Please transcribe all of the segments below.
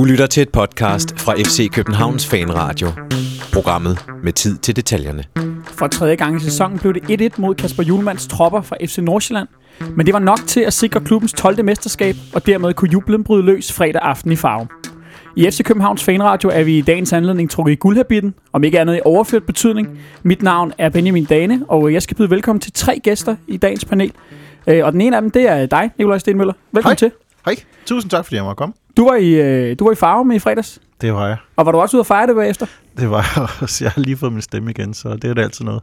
Du lytter til et podcast fra FC Københavns Fanradio. Programmet med tid til detaljerne. For tredje gang i sæsonen blev det 1-1 mod Kasper Julemands tropper fra FC Nordsjælland. Men det var nok til at sikre klubbens 12. mesterskab, og dermed kunne jublen bryde løs fredag aften i farve. I FC Københavns Fanradio er vi i dagens anledning trukket i guldhabitten, om ikke andet i overført betydning. Mit navn er Benjamin Dane, og jeg skal byde velkommen til tre gæster i dagens panel. Øh, Og den ene af dem, det er dig, Nikolaj Stenmøller. Velkommen Hej. til. Hej. Tusind tak, fordi jeg måtte komme. Du var, i, øh, du var i farve med i fredags, Det var jeg. og var du også ude at fejre det bagefter? Det var jeg også. Jeg har lige fået min stemme igen, så det er da altid noget.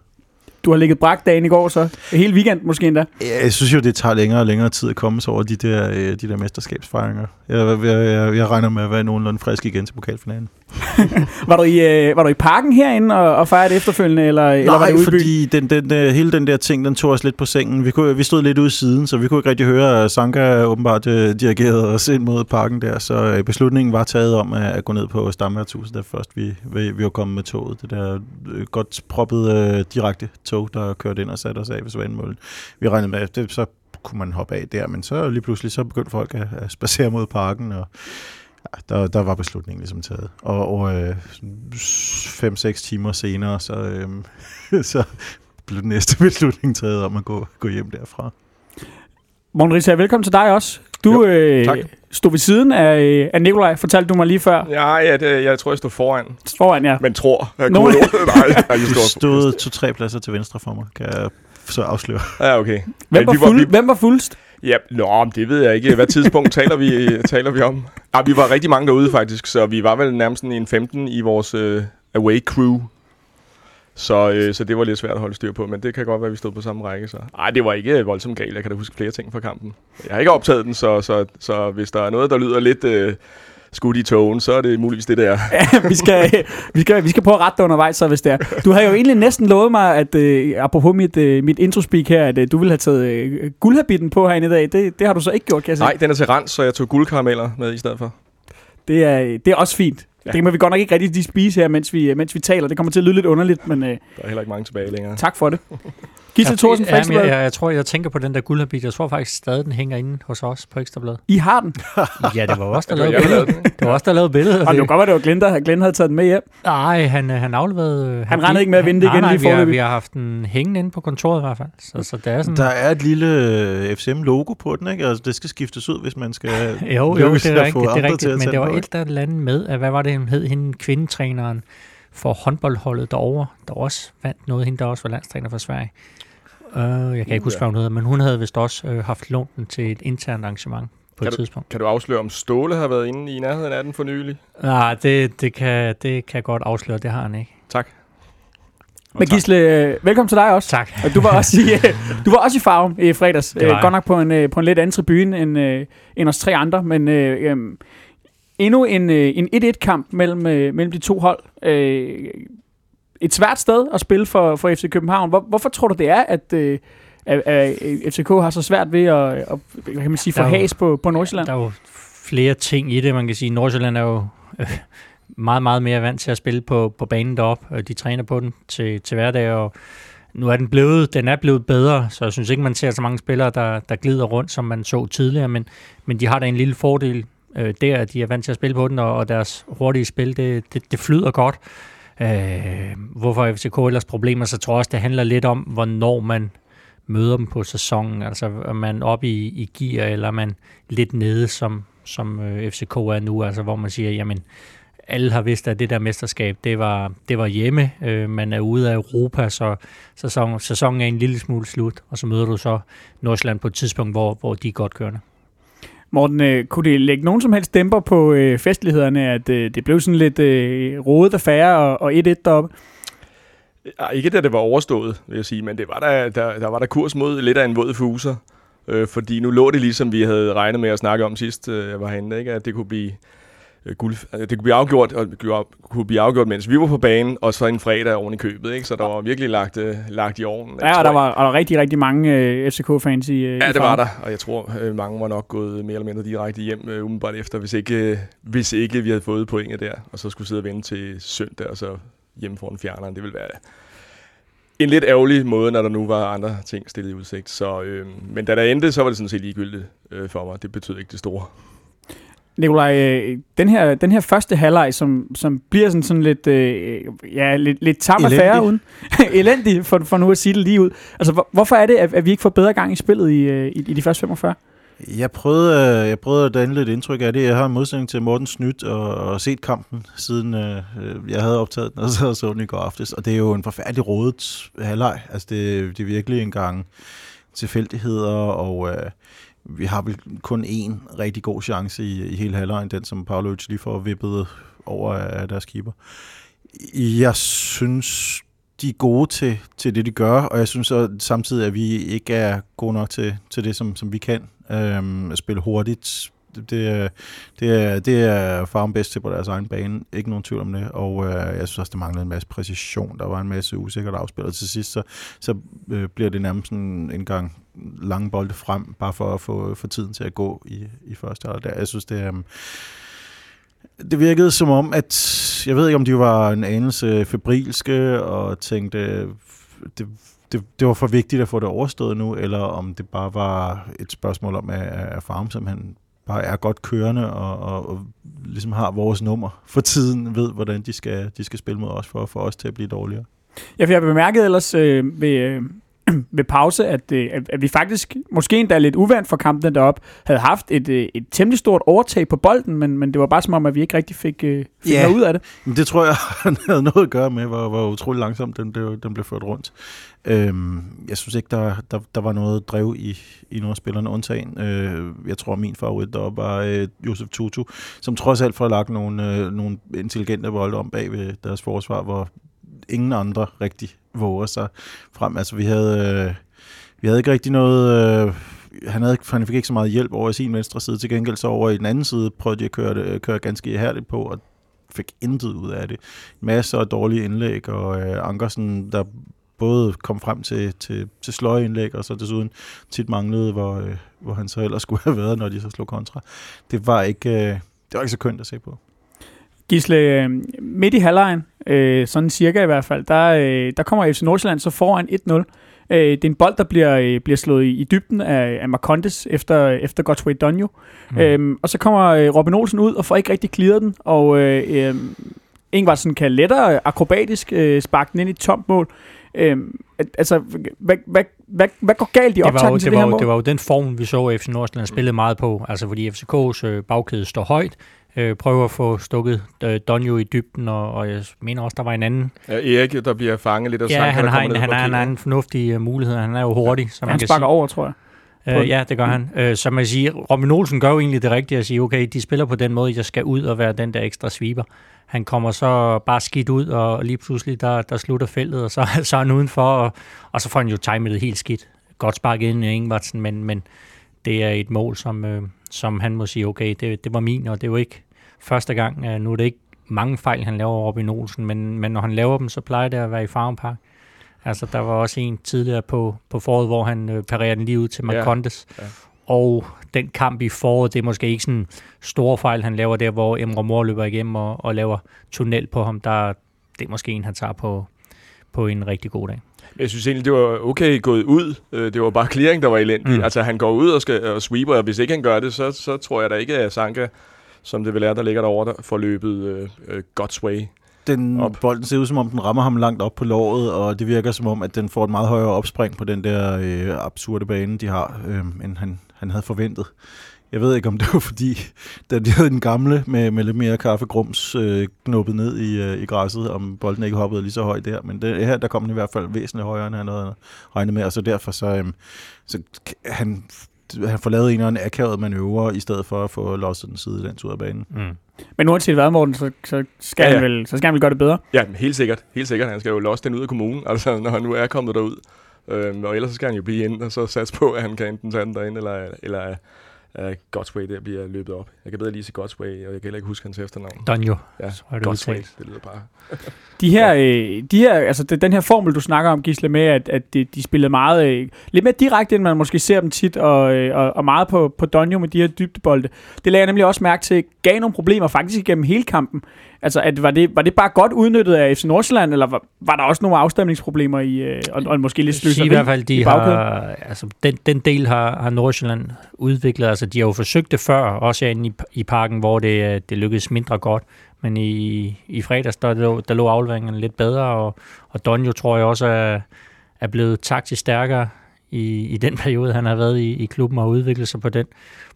Du har ligget brak dagen i går, så hele weekend måske endda. Jeg synes jo, det tager længere og længere tid at komme sig over de der, øh, de der mesterskabsfejringer. Jeg, jeg, jeg, jeg regner med at være nogenlunde frisk igen til pokalfinalen. Var du i, øh, var du i parken herinde og, og fejrede efterfølgende, eller, eller var Nej, det ude fordi den, den, den, hele den der ting, den tog os lidt på sengen. Vi, kunne, vi stod lidt ude i siden, så vi kunne ikke rigtig høre, at Sanka åbenbart øh, dirigerede os ind mod parken der. Så øh, beslutningen var taget om at, at gå ned på Stamværtshuset, da først vi, vi, vi var kommet med toget. Det der øh, godt proppet øh, direkte tog, der kørte ind og satte os af ved Svendmøllen. Vi regnede med, at det, så kunne man hoppe af der, men så lige pludselig så begyndte folk at, at spacere mod parken, og der, der var beslutningen ligesom taget. Og, og øh, 5-6 timer senere, så, øh, så blev den næste beslutning taget om at gå, gå hjem derfra. Morten Risa, velkommen til dig også. Du Jo, øh, tak. stod ved siden af, øh, af Nikolaj, fortalte du mig lige før. Ja, ja det, jeg tror, jeg stod foran. Foran jer. Men tror. Jeg Nogen- kunne, nej, jeg Du stod. stod to-tre pladser til venstre for mig, kan jeg så afsløre. Ja, okay. Hvem Ja, var- fuld, vi- hvem var fuldst? Ja, nå, det ved jeg ikke. Hvad tidspunkt taler vi taler vi om? Ah, vi var rigtig mange derude faktisk, så vi var vel nærmest en 15 i vores øh, away crew. Så, øh, så det var lidt svært at holde styr på, men det kan godt være, at vi stod på samme række. Så. Ej, det var ikke øh, voldsomt galt. Jeg kan da huske flere ting fra kampen. Jeg har ikke optaget den, så, så, så hvis der er noget, der lyder lidt øh, skudt i togen, så er det muligvis det der. vi, skal, vi, skal, vi skal prøve at rette dig undervejs, så hvis det er. Du havde jo egentlig næsten lovet mig, at øh, apropos mit, øh, mit introspeak her, at øh, du ville have taget øh, guldhabitten på herinde i dag. Det, det har du så ikke gjort, kan jeg se. Nej, den er til rens, så jeg tog guldkarameller med i stedet for. Det er, det er også fint. Ja. Ja. Det kan vi godt nok ikke rigtig spise her, mens vi, mens vi taler. Det kommer til at lyde lidt underligt, men øh, Der er heller ikke mange tilbage længere. tak for det. Gisle Thorsen, ja, jeg, jeg, jeg, tror, jeg tænker på den der guldhabit. Jeg tror faktisk stadig, den hænger inde hos os på Ekstrabladet. I har den. Ja, det var også der Det var lavede der billedet. Det var også der lavede billedet. Og det kunne godt være, det var Glenn, der Glenn havde taget den med hjem. Nej, han, øh, han afleverede... øh, Han regnede ikke med at vinde det igen nej, lige vi har, vi har haft den hængende inde på kontoret i hvert fald. Så, så det er sådan... Der er et lille øh, FCM-logo på den, ikke? Altså, det skal skiftes ud, hvis man skal Jo, jo, det at er rigtigt, det er andre rigtigt til at men det var et eller andet med, at hvad var det, hun hed, hende kvindetræneren for håndboldholdet derovre, der også vandt noget, hende der også var landstræner for Sverige. Uh, jeg kan ikke huske, hvad hun hedder, men hun havde vist også uh, haft lånt den til et internt arrangement på Kan et du- tidspunkt. Kan du afsløre, om Ståle har været inde i nærheden af den for nylig? Nej, det, det, kan, det kan jeg godt afsløre, det har han ikke. Tak. Og Men tak. Gisle, øh, velkommen til dig også. Tak. Og du var også i, øh, du var også i farven i fredags. Øh, jeg. godt nok på en, øh, på en lidt anden tribune end, øh, end os tre andre, men øh, øh, endnu en, øh, en 1-1-kamp mellem, øh, mellem de to hold. Øh, et svært sted at spille for, for FC København. Hvor, hvorfor tror du, det er, at, øh, at, at FCK har så svært ved at, at kan man sige, få has på, på Nordsjælland? Der er jo flere ting i det, man kan sige. Nordsjælland er jo øh, meget, meget mere vant til at spille på, på banen deroppe. De træner på den til, til hverdag, og nu er den blevet, den er blevet bedre, så jeg synes ikke, man ser så mange spillere, der, der glider rundt, som man så tidligere, men, men de har da en lille fordel øh, der, at de er vant til at spille på den, og, og deres hurtige spil, det, det, det flyder godt. Øh, hvorfor FCK ellers problemer, så tror jeg også, det handler lidt om, hvornår man møder dem på sæsonen. Altså er man oppe i, i gear, eller er man lidt nede, som, som øh, FCK er nu, altså hvor man siger, jamen, alle har vidst, at det der mesterskab, det var, det var hjemme. Øh, man er ude af Europa, så sæson, sæsonen er en lille smule slut, og så møder du så Nordsjælland på et tidspunkt, hvor, hvor de er godt kørende. Morten, øh, kunne det lægge nogen som helst dæmper på øh, festlighederne, at øh, det blev sådan lidt øh, rodet affære og, og 1-1 deroppe? Ja, ikke da det var overstået, vil jeg sige, men det var der, der, der var der kurs mod lidt af en våd fuser. Øh, fordi nu lå det ligesom vi havde regnet med at snakke om sidst, øh, jeg var herinde, ikke? at det kunne blive guld, altså, det kunne blive afgjort, og kunne- blive afgjort, mens vi var på banen, og så en fredag oven i købet, ikke? Så der var virkelig lagt, øh, lagt i ovnen. Ja, og der var, og der var rigtig, rigtig mange øh, FCK-fans i øh, Ja, i det var der, og jeg tror, øh, mange var nok gået mere eller mindre direkte hjem øh, umiddelbart efter, hvis ikke, øh, hvis ikke vi havde fået pointet der, og så skulle sidde og vente til søndag, og så hjemme foran fjerneren. Det ville være en lidt ærgerlig måde, når der nu var andre ting stillet i udsigt. Så, øh, men da der endte, så var det sådan set ligegyldigt øh, for mig. Det betød ikke det store. Nikolaj, øh, den her, den her første halvleg, som, som bliver sådan, sådan lidt, øh, ja, lidt, lidt tam affære uden. Elendig, for, for nu at sige det lige ud. Altså, hvor, hvorfor er det, at, at vi ikke får bedre gang i spillet i, øh, i, i de første 45? Jeg prøvede, øh, jeg prøvede at danne lidt indtryk af det. Jeg har en modsætning til Morten Snydt og, og set kampen, siden øh, jeg havde optaget den, og så så den i går aftes. Og det er jo en forfærdelig rådet halvleg. Altså, det, det er virkelig en gang tilfældigheder, og øh, vi har vel kun én rigtig god chance i, i hele halvlejen, den som Pavlovic lige får vippet over af deres keeper. Jeg synes, de er gode til, til det, de gør, og jeg synes så samtidig, at vi ikke er gode nok til, til det, som, som vi kan. Øhm, at spille hurtigt, det, øh, det, er, det er farm bedst til på deres egen bane. Ikke nogen tvivl om det. Og øh, jeg synes også, det manglede en masse præcision. Der var en masse usikkert afspil. Og til sidst, så, så øh, bliver det nærmest sådan en gang lange bolde frem, bare for at få for tiden til at gå i, i første halvdel. Jeg synes, det er... Øh, det virkede som om, at jeg ved ikke, om de var en anelse febrilske og tænkte, det, det, det var for vigtigt at få det overstået nu, eller om det bare var et spørgsmål om, at, at Farm simpelthen bare er godt kørende og, og, og ligesom har vores nummer for tiden, ved, hvordan de skal, de skal spille mod os, for at få os til at blive dårligere. Ja, for jeg bemærket ellers øh, ved, øh, ved pause, at, øh, at, at vi faktisk, måske endda lidt uvandt for kampen derop, havde haft et, øh, et temmelig stort overtag på bolden, men, men det var bare som om, at vi ikke rigtig fik, øh, fik yeah. noget ud af det. Men det tror jeg havde noget at gøre med, hvor, hvor utrolig langsomt den, den, den blev ført rundt. Øhm, jeg synes ikke, der, der, der var noget drev i, i nogle af spillerne undtagen. Øh, jeg tror, min favorit deroppe var øh, Josef Tutu, som trods alt får lagt nogle, øh, nogle intelligente bolde om bag ved deres forsvar, hvor ingen andre rigtig våger sig frem. Altså, vi havde, øh, vi havde ikke rigtig noget... Øh, han, havde, han fik ikke så meget hjælp over i sin venstre side. Til gengæld så over i den anden side prøvede de at køre, det, øh, køre ganske ihærdigt på, og fik intet ud af det. Masser af dårlige indlæg, og øh, Ankersen, der både kom frem til, til, til sløjeindlæg, og så desuden tit manglede, hvor, øh, hvor han så ellers skulle have været, når de så slog kontra. Det var ikke, øh, det var ikke så kønt at se på. Gisle, øh, midt i halvlejen, øh, sådan cirka i hvert fald, der, øh, der kommer FC Nordsjælland så foran 1-0. Øh, det er en bold, der bliver, øh, bliver slået i, i dybden af, af Marcondes efter, efter Godfrey Donjo. Mm. Øhm, og så kommer øh, Robin Olsen ud og får ikke rigtig clearet den, og øh, øh, Ingvartsen kan lettere akrobatisk øh, sparke den ind i et tomt mål. Øh, altså, hvad, hvad, hvad, hvad går galt i optakten til det, det her mål? Det var jo den form, vi så FC Nordsjælland spillede meget på, altså fordi FCK's øh, bagkæde står højt, øh, prøver at få stukket øh, Donjo i dybden, og, og jeg mener også, der var en anden. Ja, Erik, der bliver fanget lidt af Ja, Sanka, han der har, kommer en, ned han, har en fornuftig uh, mulighed. Han er jo hurtig, så man Han kan sparker sige. over, tror jeg. Øh, ja, det gør han. Øh, så man siger, Robin Olsen gør jo egentlig det rigtige at sige, okay, de spiller på den måde, jeg skal ud og være den der ekstra sweeper. Han kommer så bare skidt ud, og lige pludselig, der, der slutter feltet, og så, så er han udenfor, og, og så får han jo timet det helt skidt. Godt sparket ind i Ingvartsen, men, men det er et mål, som, øh, som han må sige, okay, det, det var min, og det var ikke første gang. Øh, nu er det ikke mange fejl, han laver Robin Olsen, men, men når han laver dem, så plejer det at være i Farm Park. Altså, der var også en tidligere på, på foråret, hvor han øh, parerer den lige ud til Ja, Marcondes. ja. Og den kamp i foråret, det er måske ikke sådan store fejl, han laver der, hvor Emre Mor løber igennem og, og laver tunnel på ham. Der, det er måske en, han tager på, på en rigtig god dag. Jeg synes egentlig, det var okay gået ud. Øh, Det var bare clearing, der var elendig. Mm. Altså, han går ud og, skal, og sweeper, og hvis ikke han gør det, så, så tror jeg da ikke, at Sanka, som det vil er, der ligger derovre, der får løbet øh, øh, God's way. Den Op. bolden ser ud som om, den rammer ham langt op på låret, og det virker som om, at den får et meget højere opspring på den der øh, absurde bane, de har, øh, end han, han havde forventet. Jeg ved ikke, om det var fordi, da de havde den gamle med, med lidt mere kaffegrums øh, knuppet ned i, øh, i græsset, om bolden ikke hoppede lige så højt der. Men det, her, der kom den i hvert fald væsentligt højere, end han havde regnet med, og så derfor så, øh, så han, han får lavet en eller anden akavet manøvre, i stedet for at få losset den side den ud af banen. Mm. Men uanset hvad, Morten, så, så, skal Ja, ja. Han vel, så skal han vel gøre det bedre. Ja, helt sikkert. Helt sikkert. Han skal jo losse den ud af kommunen, altså, når han nu er kommet derud. Øhm, og ellers så skal han jo blive inde og så satse på, at han kan enten tage den derinde, eller, eller uh, Godsway der bliver løbet op. Jeg kan bedre lige sige Godsway, og jeg kan heller ikke huske hans efternavn. Donjo, Ja, er det Godsway, udtalt. det lyder bare. De her, øh, de her, altså det- den her formel, du snakker om, Gisle, med, at, at de, de spillede meget, øh, lidt mere direkte, end man måske ser dem tit, og, øh, og, og meget på, på Donjo med de her dybdebolde. Det lagde jeg nemlig også mærke til, gav nogle problemer faktisk igennem hele kampen. Altså, at var, det, var det bare godt udnyttet af FC Nordsjælland, eller var, var der også nogle afstemningsproblemer i, øh, og, og måske lidt sige i sløseri hvert fald, de i har, altså, den, den del har, har Nordsjælland udviklet. Altså, de har jo forsøgt det før, også herinde i, i parken, hvor det, øh, det lykkedes mindre godt. Men i, i fredags, der, lå, der lå afleveringerne lidt bedre, og, og Donjo tror jeg også er, er blevet taktisk stærkere i, i den periode, han har været i, i klubben og udviklet sig på den,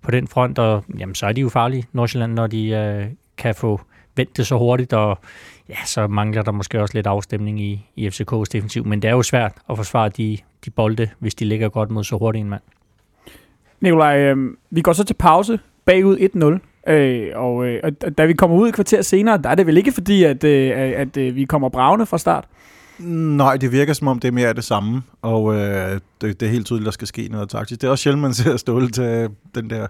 på den front. Og jamen, så er de jo farlige, Nordsjælland, når de øh, kan få vendt det så hurtigt, og ja, så mangler der måske også lidt afstemning i, i FCK's defensiv. Men det er jo svært at forsvare de, de bolde, hvis de ligger godt mod så hurtigt en mand. Nikolaj, øh, vi går så til pause bagud 1-0. Øh, og, øh, og da vi kommer ud i kvarter senere, der er det vel ikke fordi, at, øh, at, at øh, vi kommer bravende fra start? Nej, det virker som om, det er mere af det samme, og øh, det, det er helt tydeligt, der skal ske noget taktisk. Det er også sjældent, man ser Ståle til den der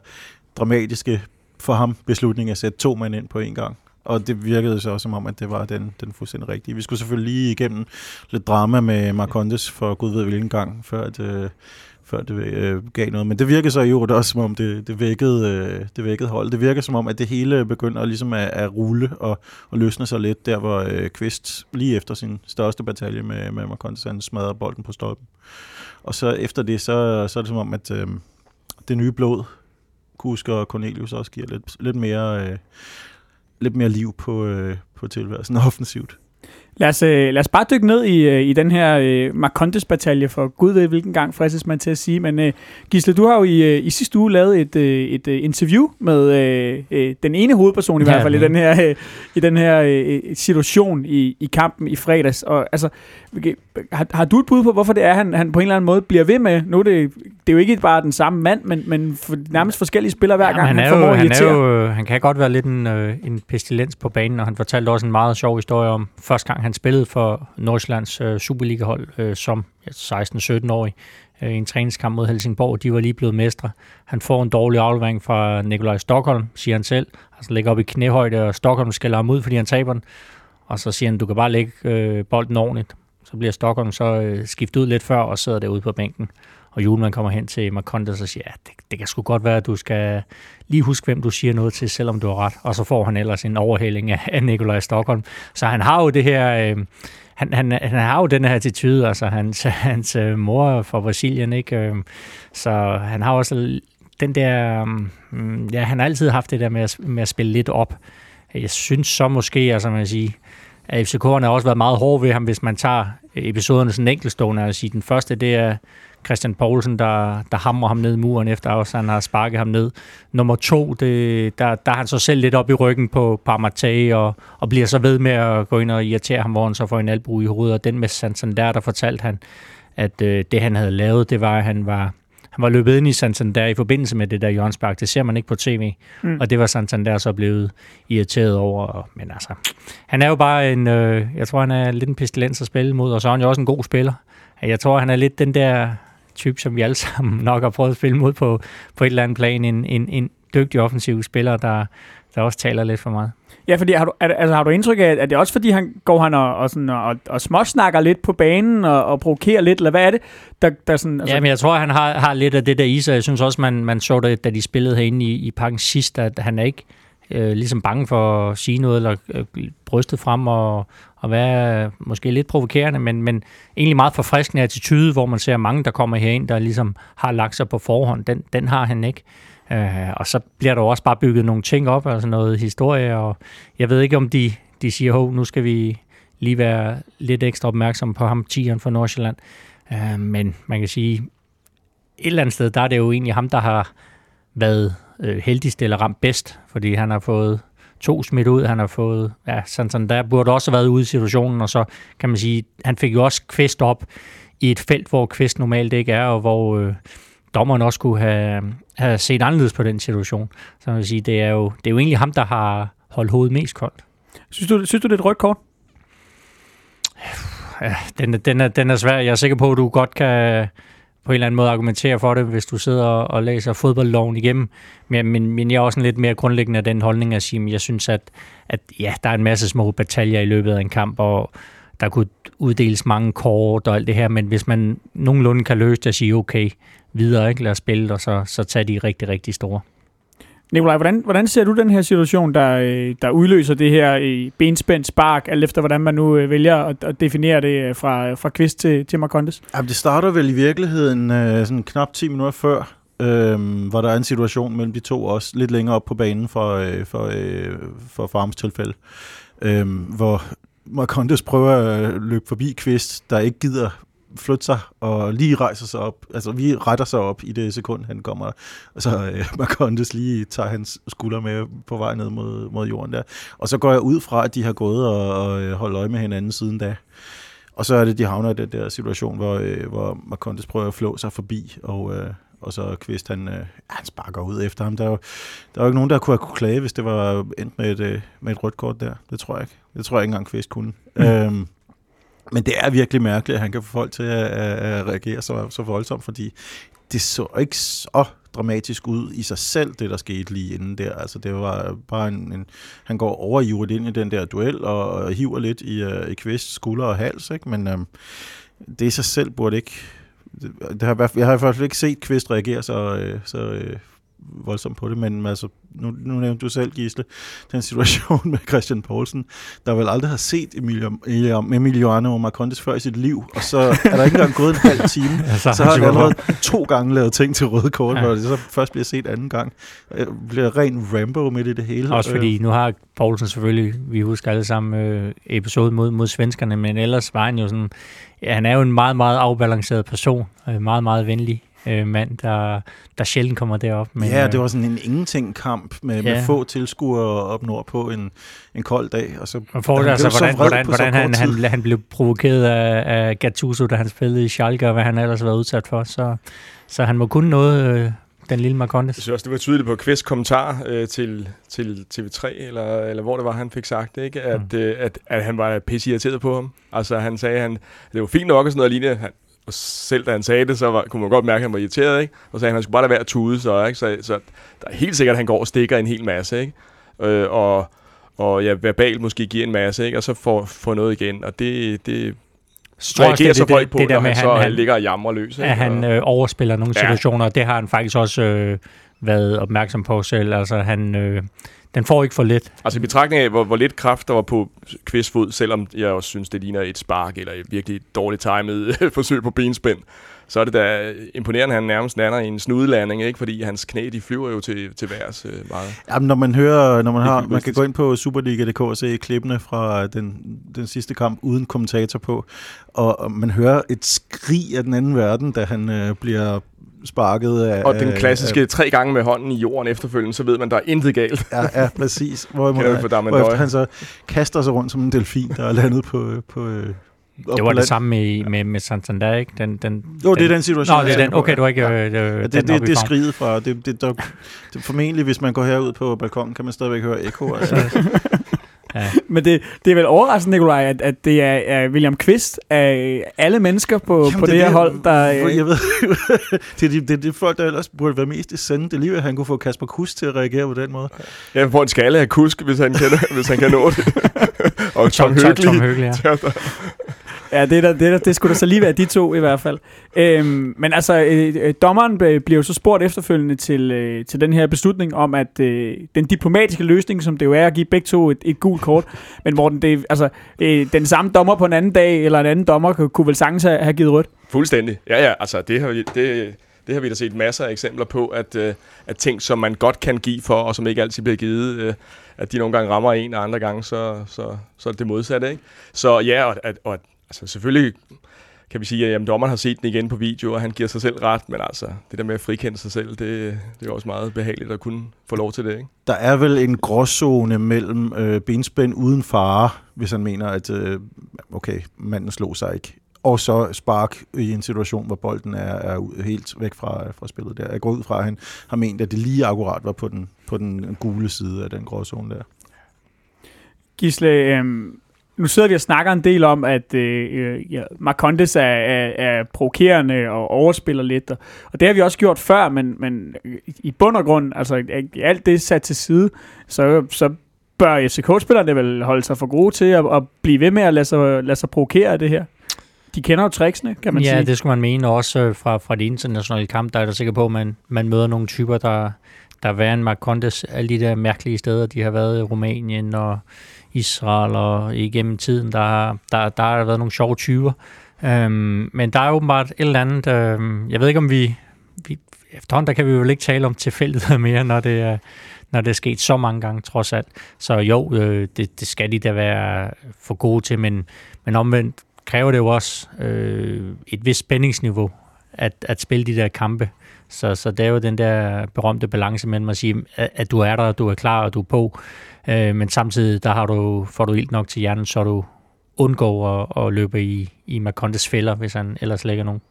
dramatiske for ham beslutning at sætte to mænd ind på en gang. Og det virkede så også som om, at det var den, den fuldstændig rigtige. Vi skulle selvfølgelig lige igennem lidt drama med Marcondes for gud ved hvilken gang, før det, før det øh, gav noget. Men det virkede så jo også, som om det, det, vækkede, øh, det vækkede hold. Det virker som om, at det hele begynder ligesom at, at rulle og, og løsne sig lidt, der hvor øh, Kvist lige efter sin største batalje med, med Marcondes, han smadrer bolden på stolpen. Og så efter det, så, så er det som om, at øh, det nye blod, Kusk og Cornelius også giver lidt, lidt mere... Øh, lidt mere liv på, øh, på tilværelsen offensivt. Lad os, øh, lad os bare dykke ned i, øh, i den her øh, Marcondes-batalje, for gud ved hvilken gang fristes man til at sige. Men øh, Gisle, du har jo i, øh, i sidste uge lavet et, øh, et øh, interview med øh, øh, den ene hovedperson i ja, hvert fald i den her, øh, i den her øh, situation i, i kampen i fredags. Og, altså, har, har du et bud på, hvorfor det er, han, han på en eller anden måde bliver ved med? Nu er det, det er jo ikke bare den samme mand, men, men for, nærmest forskellige spillere hver gang, han, han, er jo, at han, er jo, han kan godt være lidt en, øh, en pestilens på banen, og han fortalte også en meget sjov historie om første gang, han spillede for Nordsjællands øh, Superliga-hold øh, som ja, 16-17-årig øh, i en træningskamp mod Helsingborg. De var lige blevet mestre. Han får en dårlig aflevering fra Nikolaj Stockholm, siger han selv. Altså ligger op i knæhøjde, og Stockholm skal ham ud, fordi han taber den. Og så siger han, du kan bare lægge øh, bolden ordentligt. Så bliver Stockholm så øh, skiftet ud lidt før og sidder derude på bænken. Og Julemand kommer hen til Marcondes og siger, ja, det, det kan sgu godt være, at du skal lige huske, hvem du siger noget til, selvom du har ret. Og så får han ellers en overhælling af, af Nikolaj Stockholm. Så han har jo det her... Øh, han, han, han har jo den her attitude, altså hans, hans øh, mor fra Brasilien, ikke? Øh, så han har også den der... Mm, ja, han har altid haft det der med at, med at spille lidt op. Jeg synes så måske, altså man sige, at FCK'erne har også været meget hårde ved ham, hvis man tager episoderne sådan enkeltstående. Altså den første, det er Christian Poulsen, der, der hamrer ham ned i muren, efter også han har sparket ham ned. Nummer to, det, der, der er han så selv lidt op i ryggen på Parmatay, og, og bliver så ved med at gå ind og irritere ham, hvor han så får en albu i hovedet. Og den med Santander, der fortalte han, at øh, det han havde lavet, det var, at han var, han var løbet ind i Santander i forbindelse med det der hjørnspark. Det ser man ikke på tv. Mm. Og det var Santander så blevet irriteret over. Men altså, han er jo bare en, øh, jeg tror, han er lidt en pestilens at spille mod, og så er han jo også en god spiller. Jeg tror, han er lidt den der type, som vi alle sammen nok har prøvet at spille mod på, på et eller andet plan. En, en, en dygtig offensiv spiller, der, der også taler lidt for meget. Ja, fordi har du, altså, har du indtryk af, at det er også fordi, han går han og, og, sådan, og, og småsnakker lidt på banen og, og provokerer lidt, eller hvad er det? Der, der sådan, altså... Ja, men jeg tror, han har, har lidt af det der i sig. Jeg synes også, man, man så det, da de spillede herinde i, i parken sidst, at han er ikke øh, øh, ligesom bange for at sige noget, eller øh, brystet frem og, og være øh, måske lidt provokerende, men, men egentlig meget forfriskende attitude, hvor man ser mange, der kommer herind, der ligesom har lagt sig på forhånd. Den, den har han ikke. Øh, og så bliver der også bare bygget nogle ting op, altså noget historie, og jeg ved ikke, om de, de siger, hov, nu skal vi lige være lidt ekstra opmærksomme på ham, Tieren fra Nordsjælland. Øh, men man kan sige, et eller andet sted, der er det jo egentlig ham, der har været øh, heldigst eller ramt bedst, fordi han har fået to smidt ud, han har fået, ja, sådan, sådan der burde også have været ude i situationen, og så kan man sige, han fik jo også Kvist op i et felt, hvor Kvist normalt ikke er, og hvor øh, dommeren også kunne have, have set anderledes på den situation. Så man kan sige, det er, jo, det er jo egentlig ham, der har holdt hovedet mest koldt. Synes du, synes du det er et rødt kort? Ja, den, den, er, den er svær. Jeg er sikker på, at du godt kan på en eller anden måde argumentere for det, hvis du sidder og læser fodboldloven igennem. Men, men, men jeg er også en lidt mere grundlæggende af den holdning at sige, at jeg synes, at, at ja, der er en masse små bataljer i løbet af en kamp, og der kunne uddeles mange kort og alt det her, men hvis man nogenlunde kan løse det og sige, okay, videre, ikke? lad os spille, og så, så tage de rigtig, rigtig store. Nikolaj, hvordan, hvordan ser du den her situation, der, øh, der udløser det her øh, i benspændt spark, alt efter hvordan man nu øh, vælger at, at definere det fra, fra Kvist til, til Marcondes? Jamen, det starter vel i virkeligheden sådan knap 10 minutter før, øh, hvor der er en situation mellem de to også, lidt længere op på banen for, øh, for, øh, for Farms tilfælde, øh, hvor Marcondes prøver at løbe forbi Kvist, der ikke gider flytte sig og lige rejser sig op. Altså, vi retter sig op i det sekund, han kommer. Og så øh, Marcondes lige tager hans skulder med på vej ned mod, mod jorden der. Og så går jeg ud fra, at de har gået og, og øh, holdt øje med hinanden siden da. Og så er det, de havner i den der situation, hvor, øh, hvor Marcondes prøver at flå sig forbi, og, øh, og så Kvist, han, øh, han sparker ud efter ham. Der er, jo, der er jo ikke nogen, der kunne have kunne klage, hvis det var endt med et, øh, med et rødt kort der. Det tror jeg ikke. Det tror jeg ikke engang Kvist kunne. Mm. Øhm, men det er virkelig mærkeligt, at han kan få folk til at, at reagere så, så voldsomt, fordi det så ikke så dramatisk ud i sig selv, det der skete lige inden der. Altså det var bare en, en han går over i ind i den der duel og, og hiver lidt i, uh, i Kvist skulder og hals, ikke? men um, det i sig selv burde ikke det, det har, jeg har i hvert fald ikke set Kvist reagere så, øh, så, øh, voldsomt på det, men altså, nu, nu nævnte du selv, Gisle, den situation med Christian Poulsen, der vel aldrig har set Emilio, Emiliano Marcondes før i sit liv, og så er der ikke engang gået en halv time, ja, så, så har han allerede to gange lavet ting til røde kort, ja. hvor det så først bliver set anden gang. Det bliver ren Rambo midt i det hele. Også fordi, nu har Poulsen selvfølgelig, vi husker alle sammen øh, episode mod, mod svenskerne, men ellers var han jo sådan, ja, han er jo en meget, meget afbalanceret person, øh, meget, meget venlig øh, mand, der, der sjældent kommer derop. Men, ja, det var sådan en ingenting-kamp med, ja. med få tilskuere op nord på en, en kold dag. Og så, Man får altså, hvordan, hvordan, hvordan han, han, han blev provokeret af, af Gattuso, da han spillede i Schalke, og hvad han ellers var udsat for. Så, så han må kun noget, øh, den lille Marcondes. Jeg synes også, det var tydeligt på Kvist kommentar øh, til, til TV3, eller, eller hvor det var, han fik sagt, ikke? At, mm. øh, at, at han var pisse irriteret på ham. Altså han sagde, han, det var fint nok og sådan noget lignende. Han, og selv da han sagde det, så var, kunne man godt mærke, at han var irriteret, ikke? Og sagde, at han skulle bare lade være at tude, så, ikke? Så, så der er helt sikkert, at han går og stikker en hel masse, ikke? Øh, og, og ja, verbalt måske giver en masse, ikke? Og så får, får noget igen, og det, det reagerer så folk på, det, det der med, han, så han, ligger og jamrer løs. Ikke? At han øh, overspiller nogle ja. situationer, og det har han faktisk også øh, været opmærksom på selv. Altså han... Øh, den får ikke for lidt. Altså i betragtning af, hvor, hvor lidt kraft der var på kvistfod, selvom jeg også synes, det ligner et spark eller et virkelig dårligt timet forsøg på benspænd, så er det da imponerende, at han nærmest lander i en snudelanding, ikke? fordi hans knæ, de flyver jo til, til værs øh, meget. Jamen, når man hører, når man har, man kan gå ind på Superliga.dk og se klippene fra den, den sidste kamp uden kommentator på, og man hører et skrig af den anden verden, da han øh, bliver sparket af... Og den klassiske af, tre gange med hånden i jorden efterfølgende, så ved man, der er intet galt. ja, ja, præcis. Hvor, man, hvor han så kaster sig rundt som en delfin, der er landet på... på det var det samme med, med, med Santander, ikke? Den, den, jo, det er den situation. Nå, det er den. Okay, du har ikke... Ja. Øh, ja, det, det, det, det er skriget fra. Det, det, der, det, formentlig, hvis man går herud på balkonen, kan man stadigvæk høre ekko. Altså. Ja. Men det, det er vel overraskende, Nikolaj, at, at det er, er William Quist af alle mennesker på, Jamen, på det, det her hold, der... Jeg ved, det, er de, det er de folk, der ellers burde være mest i sende det liv, at han kunne få Kasper Kusk til at reagere på den måde. Ja, på en skala af Kusk, hvis han kan, hvis han kan nå det. Og Tom, Tom Høgli. Tom, Tom Høgli, ja. Ja, det, der, det, der, det skulle da så lige være de to i hvert fald. Øhm, men altså, øh, øh dommeren øh, bliver jo så spurgt efterfølgende til, øh, til den her beslutning om, at øh, den diplomatiske løsning, som det jo er at give begge to et, et gult kort, men hvor den, det, altså, øh, den samme dommer på en anden dag, eller en anden dommer, kunne, kunne vel sagtens have, have givet rødt? Fuldstændig. Ja, ja, altså det har vi... Det, det har vi da set masser af eksempler på, at, øh, at ting, som man godt kan give for, og som ikke altid bliver givet, øh, at de nogle gange rammer en, og andre gange, så, så, så er det modsatte. Ikke? Så ja, og, at, og altså selvfølgelig kan vi sige, at jamen, dommeren har set den igen på video, og han giver sig selv ret, men altså, det der med at frikende sig selv, det, det er også meget behageligt at kunne få lov til det, ikke? Der er vel en gråzone mellem øh, benspænd uden fare, hvis han mener, at øh, okay, manden slog sig ikke, og så spark i en situation, hvor bolden er, er helt væk fra, fra spillet der. Jeg går ud fra, at han har ment, at det lige akkurat var på den, på den gule side af den gråzone der. Gisle, øh, nu sidder vi og snakker en del om, at øh, ja, Marcondes er, er, er provokerende og overspiller lidt, og, og det har vi også gjort før, men, men i bund og grund, altså alt det sat til side, så, så bør FCK-spillerne vel holde sig for gode til at, at blive ved med at lade sig, lade sig provokere af det her. De kender jo tricksene, kan man ja, sige. Ja, det skulle man mene også øh, fra, fra de internationale kamp. Der er der sikker på, at man, man møder nogle typer, der, der er værre end Marcondes. Alle de der mærkelige steder, de har været i Rumænien og Israel, og igennem tiden, der, der, der har været nogle sjove typer. Øhm, men der er åbenbart et eller andet, øhm, jeg ved ikke om vi, vi efterhånden der kan vi jo vel ikke tale om tilfældigheder mere, når det er, når det er sket så mange gange, trods alt. Så jo, øh, det, det skal de da være for gode til, men, men omvendt kræver det jo også øh, et vist spændingsniveau at, at spille de der kampe. Så, så det er jo den der berømte balance mellem at sige, at, at du er der, du er klar, og du er på. Øh, men samtidig der har du, får du ilt nok til hjernen, så du undgår at, at løbe i, i Macontes fælder, hvis han ellers lægger nogen.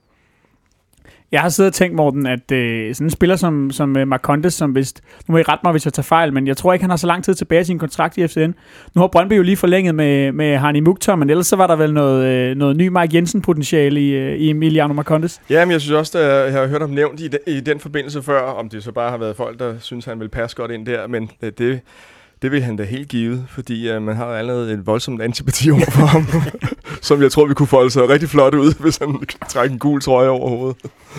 Jeg har siddet og tænkt, Morten, at øh, sådan en spiller som, som uh, Marcondes, som vist, nu må I rette mig, hvis jeg tager fejl, men jeg tror ikke, han har så lang tid tilbage i sin kontrakt i FCN. Nu har Brøndby jo lige forlænget med, med Harni Mukhtar, men ellers så var der vel noget, øh, noget ny Mark Jensen-potentiale i, øh, i Emiliano Marcondes. Ja, men jeg synes også, at jeg har hørt ham nævnt i, de, i den forbindelse før, om det så bare har været folk, der synes, han vil passe godt ind der, men øh, det, det vil han da helt givet, fordi uh, man har allerede et voldsomt antipati over for ham, som jeg tror, vi kunne folde sig rigtig flot ud, hvis han trækker en gul trøje over hovedet.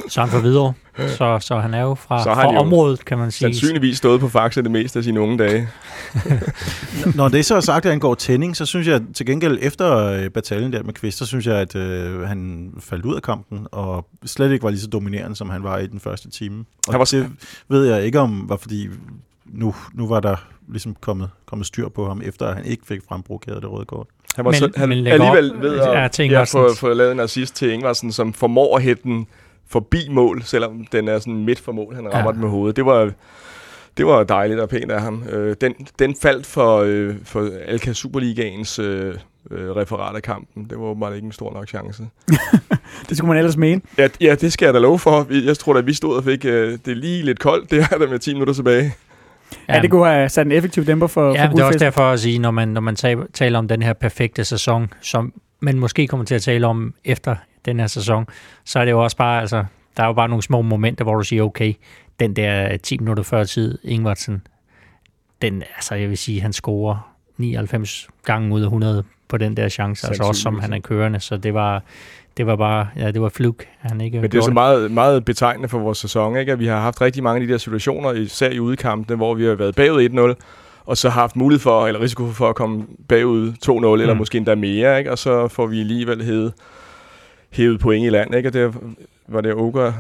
Så han får videre. Så, så han er jo fra, fra området, kan man sige. Sandsynligvis stået på Faxe det meste af sine unge dage. Når det så er sagt, at han går tænding, så synes jeg til gengæld efter øh, bataljen der med Kvist, så synes jeg, at øh, han faldt ud af kampen, og slet ikke var lige så dominerende, som han var i den første time. Og var... det ved jeg ikke om, var fordi nu, nu var der ligesom kommet, kommet styr på ham, efter at han ikke fik frembrugt det røde kort. Han var men, så, han men alligevel ved at ja, ja, få, få lavet en assist til Ingvarsen, som formår at hætte den forbi mål, selvom den er sådan midt for mål, han rammer ja. den med hovedet. Det var, det var dejligt og pænt af ham. Øh, den, den faldt for, øh, for Alka Superligaens øh, øh, referat af kampen. Det var åbenbart ikke en stor nok chance. det skulle man ellers mene. Ja, ja, det skal jeg da love for. Jeg tror da, vi stod og fik øh, det lige lidt koldt. Det er der med 10 minutter tilbage. Ja, ja det kunne have sat en effektiv dæmper for, ja, for det er også derfor at sige, når man, når man taler om den her perfekte sæson, som man måske kommer til at tale om efter den her sæson, så er det jo også bare, altså, der er jo bare nogle små momenter, hvor du siger, okay, den der 10 minutter før tid, Ingvartsen, den, altså jeg vil sige, han scorer 99 gange ud af 100 på den der chance, altså også som han er kørende, så det var, det var bare, ja, det var fluk, han ikke Men det er så meget, meget betegnende for vores sæson, ikke? at vi har haft rigtig mange af de der situationer, især i udkampene, hvor vi har været bagud 1-0, og så har haft mulighed for, eller risiko for at komme bagud 2-0, mm. eller måske endda mere, ikke? og så får vi alligevel hævet, hævet point i land, ikke? og det var det Oger,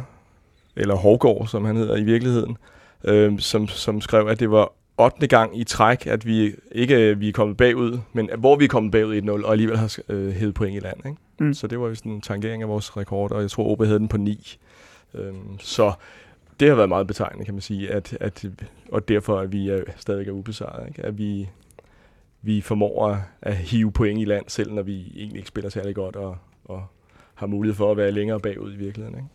eller Hårgård, som han hedder i virkeligheden, øh, som, som skrev, at det var 8. gang i træk, at vi ikke vi er kommet bagud, men hvor vi er kommet bagud 1-0, og alligevel har øh, hævet point i land. Ikke? Mm. Så det var jo sådan en tangering af vores rekord, og jeg tror, OB havde den på 9. Øhm, så det har været meget betegnende, kan man sige, at, at, og derfor at vi er, stadig er ubesejret. Ikke? At vi, vi formår at hive point i land, selv når vi egentlig ikke spiller særlig godt, og, og har mulighed for at være længere bagud i virkeligheden. Ikke?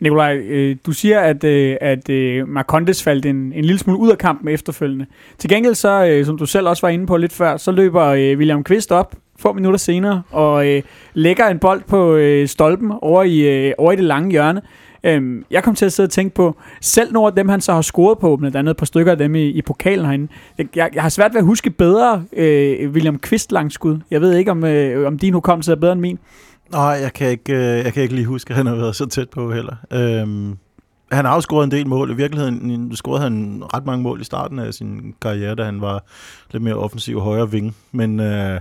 Nikolaj, øh, du siger, at, øh, at øh, Marcondes faldt en, en lille smule ud af kampen efterfølgende. Til gengæld, så, øh, som du selv også var inde på lidt før, så løber øh, William Kvist op få minutter senere og øh, lægger en bold på øh, stolpen over i, øh, over i det lange hjørne. Øhm, jeg kom til at sidde og tænke på, selv nogle af dem, han så har scoret på, blandt andet et par stykker af dem i, i pokalen herinde. Jeg, jeg har svært ved at huske bedre øh, William Kvist langskud. Jeg ved ikke, om, øh, om din hukommelse er bedre end min. Nej, jeg kan ikke, øh, jeg kan ikke lige huske, at han har været så tæt på heller. Øhm, han har jo scoret en del mål. I virkeligheden mm, scorede han ret mange mål i starten af sin karriere, da han var lidt mere offensiv højre ving. Men øh,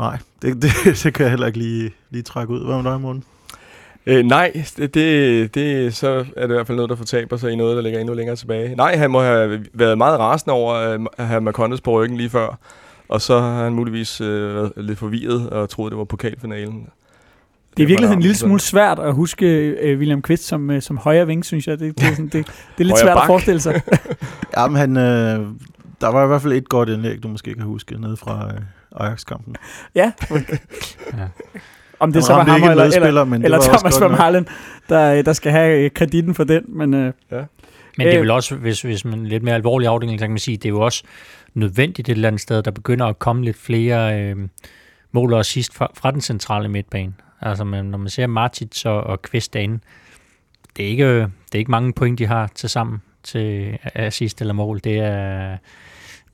nej, det, det, det kan jeg heller ikke lige, lige trække ud. Hvad med dig, Morten? Øh, nej, det, det, det, så er det i hvert fald noget, der fortaber sig i noget, der ligger endnu længere tilbage. Nej, han må have været meget rasende over at have Marcondes på ryggen lige før. Og så har han muligvis øh, været lidt forvirret og troede, det var pokalfinalen. Det er virkelig en lille smule svært at huske uh, William Kvist som, uh, som højre ving, synes jeg. Det, det, er, sådan, det, det er lidt svært bak. at forestille sig. Jamen, han, øh, der var i hvert fald et godt indlæg, du måske kan huske, nede fra øh, Ajax-kampen. Ja. ja. Om det så var ham eller, eller, men eller Thomas van Halen, der, der skal have øh, kreditten for den. Men, øh, ja. men det er vel også, hvis, hvis man lidt mere alvorlig afdeling, så kan man sige, det er jo også nødvendigt et eller andet sted, der begynder at komme lidt flere øh, mål og sidst fra, fra den centrale midtbane. Altså, man, når man ser Martins og, og Kvist derinde, det er, ikke, det er ikke mange point, de har til sammen til assist eller mål. Det er,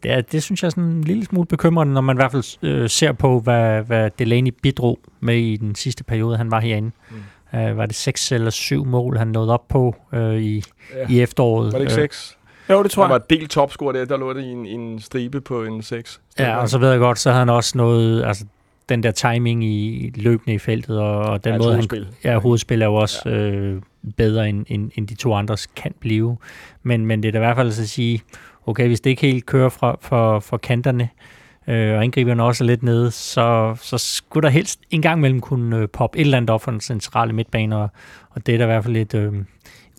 det, er, det synes jeg er sådan en lille smule bekymrende, når man i hvert fald øh, ser på, hvad, hvad Delaney bidrog med i den sidste periode, han var herinde. Mm. Uh, var det seks eller syv mål, han nåede op på uh, i, ja. i efteråret? Var det ikke seks? Jo, det tror jeg. Han var delt topscorer der, der lå det i en, en stribe på en 6. Ja, og så ved jeg godt, så havde han også noget, altså den der timing i løbende i feltet, og, og den ja, måde, hovedspil. han... Ja, hovedspil er jo også ja. øh, bedre, end, end, end de to andres kan blive. Men, men det er da i hvert fald at sige, okay, hvis det ikke helt kører fra, for, for kanterne, øh, og angriberne også er lidt nede, så, så skulle der helst en gang imellem kunne øh, poppe et eller andet op for den centrale midtbane, og, og det er da i hvert fald et øh,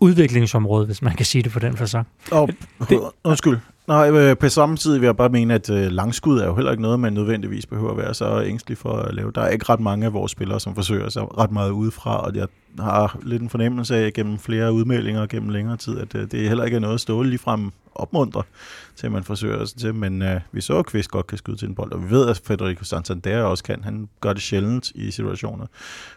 udviklingsområde, hvis man kan sige det på den fasong. Og, det, undskyld. Nej, øh, på samme tid vil jeg bare mene, at øh, langskud er jo heller ikke noget, man nødvendigvis behøver at være så ængstelig for at lave. Der er ikke ret mange af vores spillere, som forsøger sig ret meget udefra, og jeg har lidt en fornemmelse af gennem flere udmeldinger gennem længere tid, at øh, det heller ikke er noget at stå ligefrem opmuntre til, at man forsøger sig til. Men øh, vi så, at Kvist godt kan skyde til en bold, og vi ved, at Federico Santander også kan. Han gør det sjældent i situationer,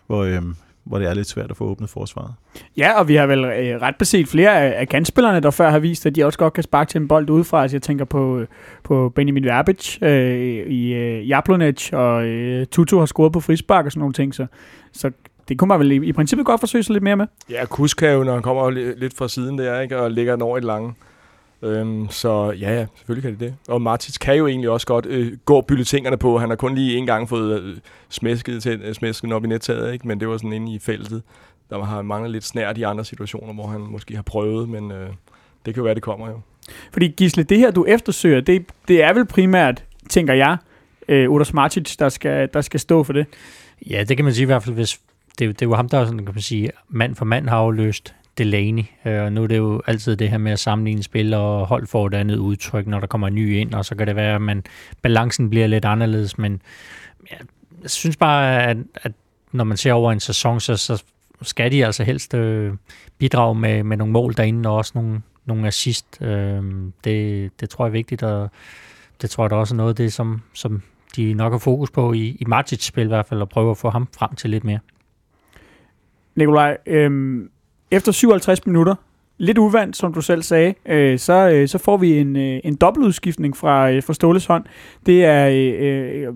hvor, øh, hvor det er lidt svært at få åbnet forsvaret. Ja, og vi har vel øh, ret beset flere af, af kantspillerne, der før har vist, at de også godt kan sparke til en bold udefra. Altså, jeg tænker på, på Benjamin Verbic øh, i øh, Jablonec, og øh, Tutu har scoret på frispark og sådan nogle ting. Så, så det kunne man vel i, i princippet godt forsøge sig lidt mere med. Ja, Kusk kan jo, når han kommer lidt fra siden der, ikke, og lægger den over i lange. Øhm, så ja, ja, selvfølgelig kan det det. Og Martins kan jo egentlig også godt øh, gå og tingene på. Han har kun lige en gang fået øh, smæsket, til, øh, smæsket op i nettaget, ikke? men det var sådan inde i feltet. Der har manglet lidt snært i andre situationer, hvor han måske har prøvet, men øh, det kan jo være, det kommer jo. Fordi Gisle, det her du eftersøger, det, det er vel primært, tænker jeg, øh, Udas Martic, der skal, der skal stå for det? Ja, det kan man sige i hvert fald, hvis det, det var ham, der sådan, kan man sige, mand for mand har afløst Delaney. Øh, og nu er det jo altid det her med at sammenligne spil og hold for et andet udtryk, når der kommer en ny ind, og så kan det være, at man, balancen bliver lidt anderledes, men jeg synes bare, at, at når man ser over en sæson, så, så skal de altså helst øh, bidrage med, med nogle mål derinde, og også nogle, nogle assist. Øh, det, det tror jeg er vigtigt, og det tror jeg da også er noget af det, som, som de nok har fokus på i, i Martits spil i hvert fald, og prøve at få ham frem til lidt mere. Nikolaj, øh, efter 57 minutter, lidt uvandt, som du selv sagde, øh, så, øh, så får vi en, øh, en dobbeltudskiftning fra, øh, fra Ståles hånd. Det er, øh, øh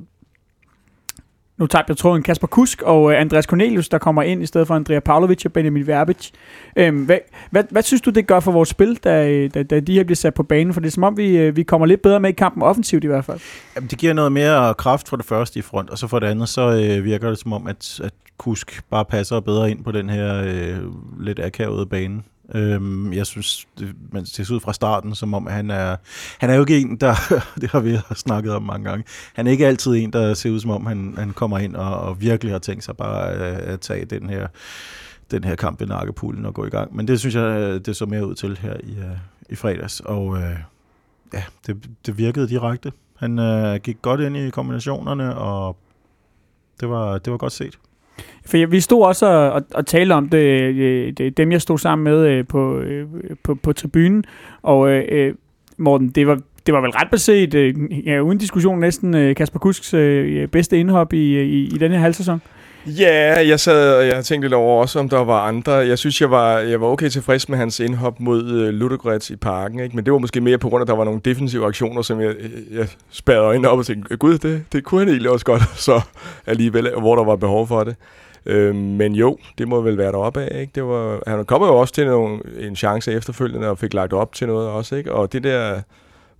nu tabte jeg tråden, Kasper Kusk og øh, Andreas Cornelius, der kommer ind i stedet for Andrea Pavlovic og Benjamin Verbic. Øhm, hvad, hvad, hvad synes du, det gør for vores spil, da, øh, da, da de her bliver sat på banen? For det er som om, vi, øh, vi kommer lidt bedre med i kampen offensivt i hvert fald. Jamen, det giver noget mere kraft for det første i front, og så for det andet, så øh, virker det som om, at, at Kusk bare passer bedre ind på den her øh, lidt akavede bane. Øhm, jeg synes, det, man ser ud fra starten, som om han er, han er jo ikke en, der, det har vi snakket om mange gange, han er ikke altid en, der ser ud som om, han, han kommer ind og, og virkelig har tænkt sig bare at, at tage den her, den her kamp i nakkepullen og gå i gang. Men det synes jeg, det så mere ud til her i, øh, i fredags, og øh, ja, det, det virkede direkte. Han øh, gik godt ind i kombinationerne, og det var, det var godt set. For vi stod også og, og, og talte om det, øh, det, dem jeg stod sammen med øh, på, øh, på, på tribunen, og øh, Morten, det var, det var vel ret beset, ja, uden diskussion næsten, Kasper Kusks bedste indhop i, i, i denne her halvsæson. Ja, jeg sad og jeg tænkte lidt over også, om der var andre. Jeg synes, jeg var, jeg var okay tilfreds med hans indhop mod øh, Ludogorets i parken. Ikke? Men det var måske mere på grund af, at der var nogle defensive aktioner, som jeg, øh, jeg spærrede øjnene op og tænkte, øh, gud, det, det kunne han egentlig også godt. Så alligevel, hvor der var behov for det. Øh, men jo, det må vel være deroppe af. Ikke? Det var, han kommer jo også til nogle, en chance efterfølgende og fik lagt op til noget også. Ikke? Og det der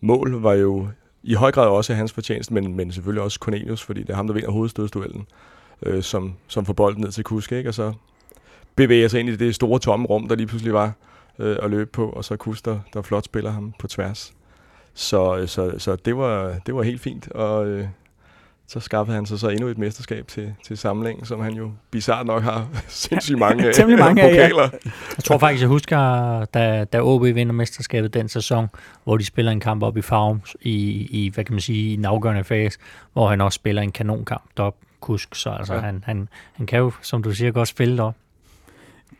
mål var jo i høj grad også hans fortjeneste, men, men selvfølgelig også Cornelius, fordi det er ham, der vinder hovedstødsduellen, øh, som, som får bolden ned til Kusk, ikke? og så bevæger sig ind i det store tomme rum, der lige pludselig var øh, at løbe på, og så Kusk, der, der flot spiller ham på tværs. Så, så, så det, var, det var helt fint, og øh, så skaffede han sig så endnu et mesterskab til, til samlingen, som han jo bizart nok har sindssygt mange, Temmelig mange pokaler. Ja. Jeg tror faktisk, jeg husker, da, da OB vinder mesterskabet den sæson, hvor de spiller en kamp op i Farum i, i, hvad kan man sige, i en afgørende fase, hvor han også spiller en kanonkamp derop, Kusk, så altså ja. han, han, han kan jo, som du siger, godt spille derop.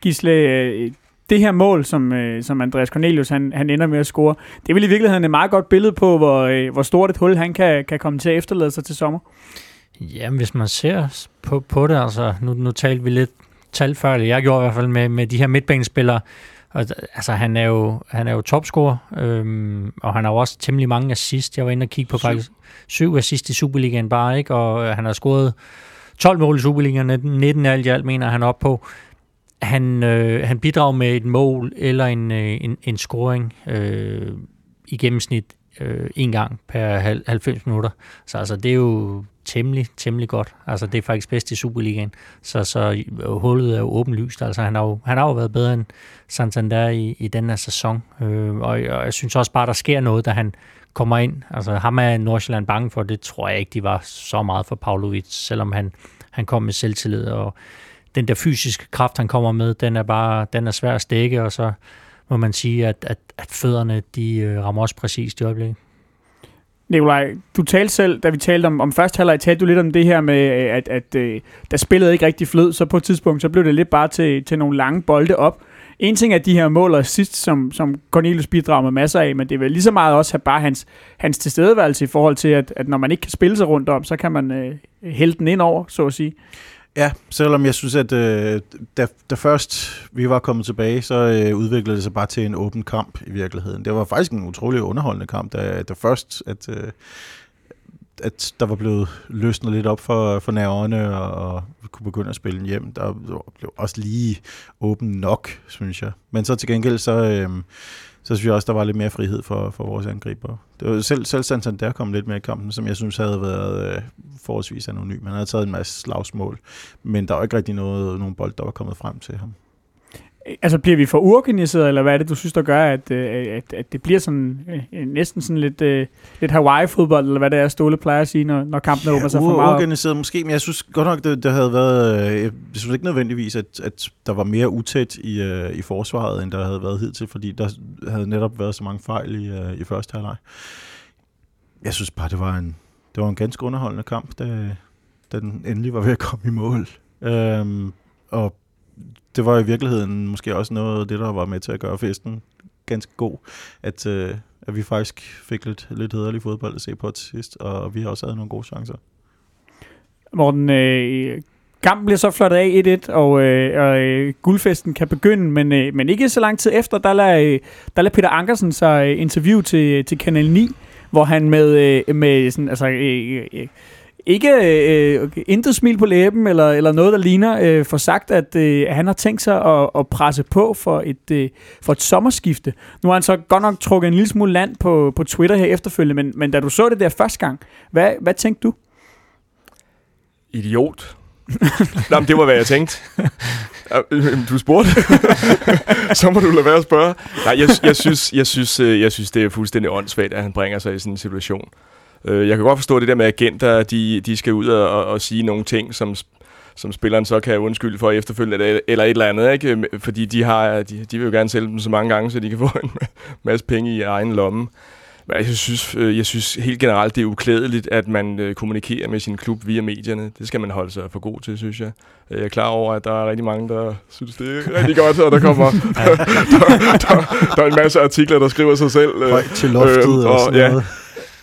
Gisle, øh, det her mål, som, øh, som Andreas Cornelius han, han ender med at score, det er vel i virkeligheden et meget godt billede på, hvor, øh, hvor stort et hul han kan, kan komme til at efterlade sig til sommer. Jamen, hvis man ser på, på det, altså, nu, nu talte vi lidt tal før, eller jeg gjorde i hvert fald med, med de her midtbanespillere, og, altså, han er jo, han er jo topscorer, øhm, og han har jo også temmelig mange assist. Jeg var inde og kigge på syv. faktisk syv assist i Superligaen bare, ikke? og han har scoret 12 mål i Superligaen, 19 alt i alt mener han op på han, øh, han bidrager med et mål eller en, øh, en, en scoring øh, i gennemsnit øh, en gang per 90 minutter. Så altså, det er jo temmelig, temmelig godt. Altså, det er faktisk bedst i Superligaen. Så, så øh, hullet er jo åbenlyst. Altså, han har jo, han har jo været bedre end Santander i, i den her sæson. Øh, og, og jeg synes også bare, der sker noget, da han kommer ind. Altså, ham er Nordsjælland bange for. Det tror jeg ikke, de var så meget for Pavlovic, selvom han, han kom med selvtillid. Og den der fysiske kraft, han kommer med, den er bare den er svær at stikke, og så må man sige, at, at, at fødderne, de øh, rammer også præcis i øjeblikket. Nikolaj, du talte selv, da vi talte om, om første halvleg, talte du lidt om det her med, øh, at, at, øh, at der spillet ikke rigtig flød, så på et tidspunkt, så blev det lidt bare til, til nogle lange bolde op. En ting er de her mål og sidst, som, som Cornelius bidrager med masser af, men det er vel lige så meget også bare hans, hans tilstedeværelse i forhold til, at, at når man ikke kan spille sig rundt om, så kan man øh, hælde den ind over, så at sige. Ja, selvom jeg synes, at øh, da, da først vi var kommet tilbage, så øh, udviklede det sig bare til en åben kamp i virkeligheden. Det var faktisk en utrolig underholdende kamp, da, da først, at, øh, at der var blevet løsnet lidt op for, for nerverne, og, og kunne begynde at spille hjem. Der blev også lige åben nok, synes jeg. Men så til gengæld, så... Øh, så synes jeg også, der var lidt mere frihed for, for vores angriber. Det var selv, selv Santander kom lidt mere i kampen, som jeg synes havde været øh, forholdsvis anonym. Han havde taget en masse slagsmål, men der var ikke rigtig noget, nogen bold, der var kommet frem til ham. Altså bliver vi for uorganiseret, eller hvad er det, du synes, der gør, at, øh, at, at det bliver sådan øh, øh, næsten sådan lidt, uh, lidt Hawaii-fodbold, eller hvad det er, Ståle plejer at sige, når, når kampen ja, åbner sig for meget uorganiseret måske, men jeg synes godt nok, det, det havde været, jeg synes ikke nødvendigvis, at, at der var mere utæt i, uh, i forsvaret, end der havde været hidtil, fordi der havde netop været så mange fejl i, uh, i første halvleg. Jeg synes bare, det var en, det var en ganske underholdende kamp, da, da den endelig var ved at komme i mål. Øhm, og det var i virkeligheden måske også noget af det, der var med til at gøre festen ganske god, at, øh, at vi faktisk fik lidt, lidt hederlig fodbold at se på til sidst, og vi har også havde nogle gode chancer. Morten, øh, kampen bliver så flottet af 1-1, og, øh, og øh, guldfesten kan begynde, men, øh, men ikke så lang tid efter, der lader, øh, der lader Peter Ankersen sig øh, interview til, til Kanal 9, hvor han med, øh, med sådan, altså, øh, øh, ikke øh, øh, intet smil på læben eller, eller noget, der ligner, øh, for sagt, at øh, han har tænkt sig at, at presse på for et, øh, for et sommerskifte. Nu har han så godt nok trukket en lille smule land på, på Twitter her efterfølgende, men, men da du så det der første gang, hvad, hvad tænkte du? Idiot. Nå, det var, hvad jeg tænkte. Øh, du spurgte. så må du lade være at spørge. Nej, jeg, jeg, synes, jeg, synes, øh, jeg synes, det er fuldstændig åndssvagt, at han bringer sig i sådan en situation. Øh, jeg kan godt forstå det der med agenter, de, de skal ud og, og sige nogle ting, som, som spilleren så kan undskylde for efterfølgende, eller et eller andet, ikke? fordi de, har, de, de vil jo gerne sælge dem så mange gange, så de kan få en masse penge i egen lomme. Men jeg synes, øh, jeg synes helt generelt, det er uklædeligt, at man øh, kommunikerer med sin klub via medierne. Det skal man holde sig for god til, synes jeg. Jeg er klar over, at der er rigtig mange, der synes, det er rigtig godt, og der kommer der, der, der, er en masse artikler, der skriver sig selv. Højt til loftet øh, og, og sådan ja,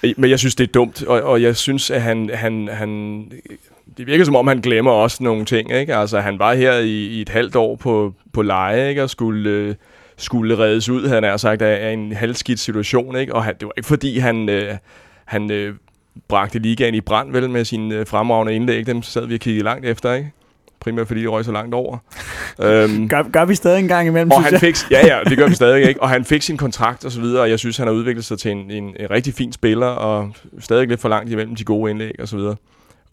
Øh, men jeg synes, det er dumt, og, og jeg synes, at han, han, han... Det virker som om, han glemmer også nogle ting, ikke? Altså, han var her i, i et halvt år på, på leje, ikke? Og skulle, øh, skulle reddes ud, han er sagt, af, en halvskidt situation, ikke? Og han, det var ikke fordi, han... Øh, han øh, bragte ligaen i brand, vel, med sine øh, fremragende indlæg. Dem sad vi og kiggede langt efter, ikke? Primært fordi de røg så langt over. øhm, gør, gør vi stadig en gang imellem, og han fik, Ja, ja, det gør vi stadig, ikke? Og han fik sin kontrakt og så videre, og jeg synes, han har udviklet sig til en, en, en rigtig fin spiller, og stadig lidt for langt imellem de gode indlæg og så videre.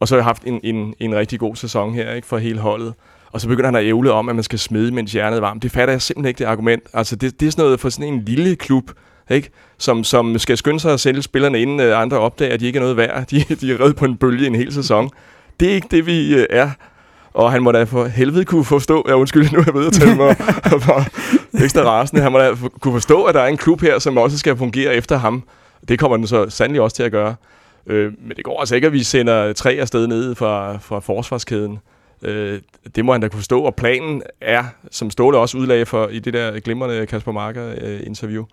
Og så har jeg haft en, en, en rigtig god sæson her, ikke? For hele holdet. Og så begynder han at ævle om, at man skal smide, mens hjernet er varmt. Det fatter jeg simpelthen ikke, det argument. Altså, det, det er sådan noget for sådan en lille klub, ikke? Som, som skal skynde sig at sælge spillerne, inden uh, andre opdager, at de ikke er noget værd. De, de er reddet på en bølge en hel sæson. Det er ikke det, vi uh, er. Og han må da for helvede kunne forstå, ja undskyld, nu er jeg ved at tale mig ekstra rasende, han må da kunne forstå, at der er en klub her, som også skal fungere efter ham. Det kommer den så sandelig også til at gøre. Øh, men det går altså ikke, at vi sender tre afsted ned fra, fra forsvarskæden. Øh, det må han da kunne forstå, og planen er, som Ståle også udlagde for i det der glimrende Kasper Marker-interview,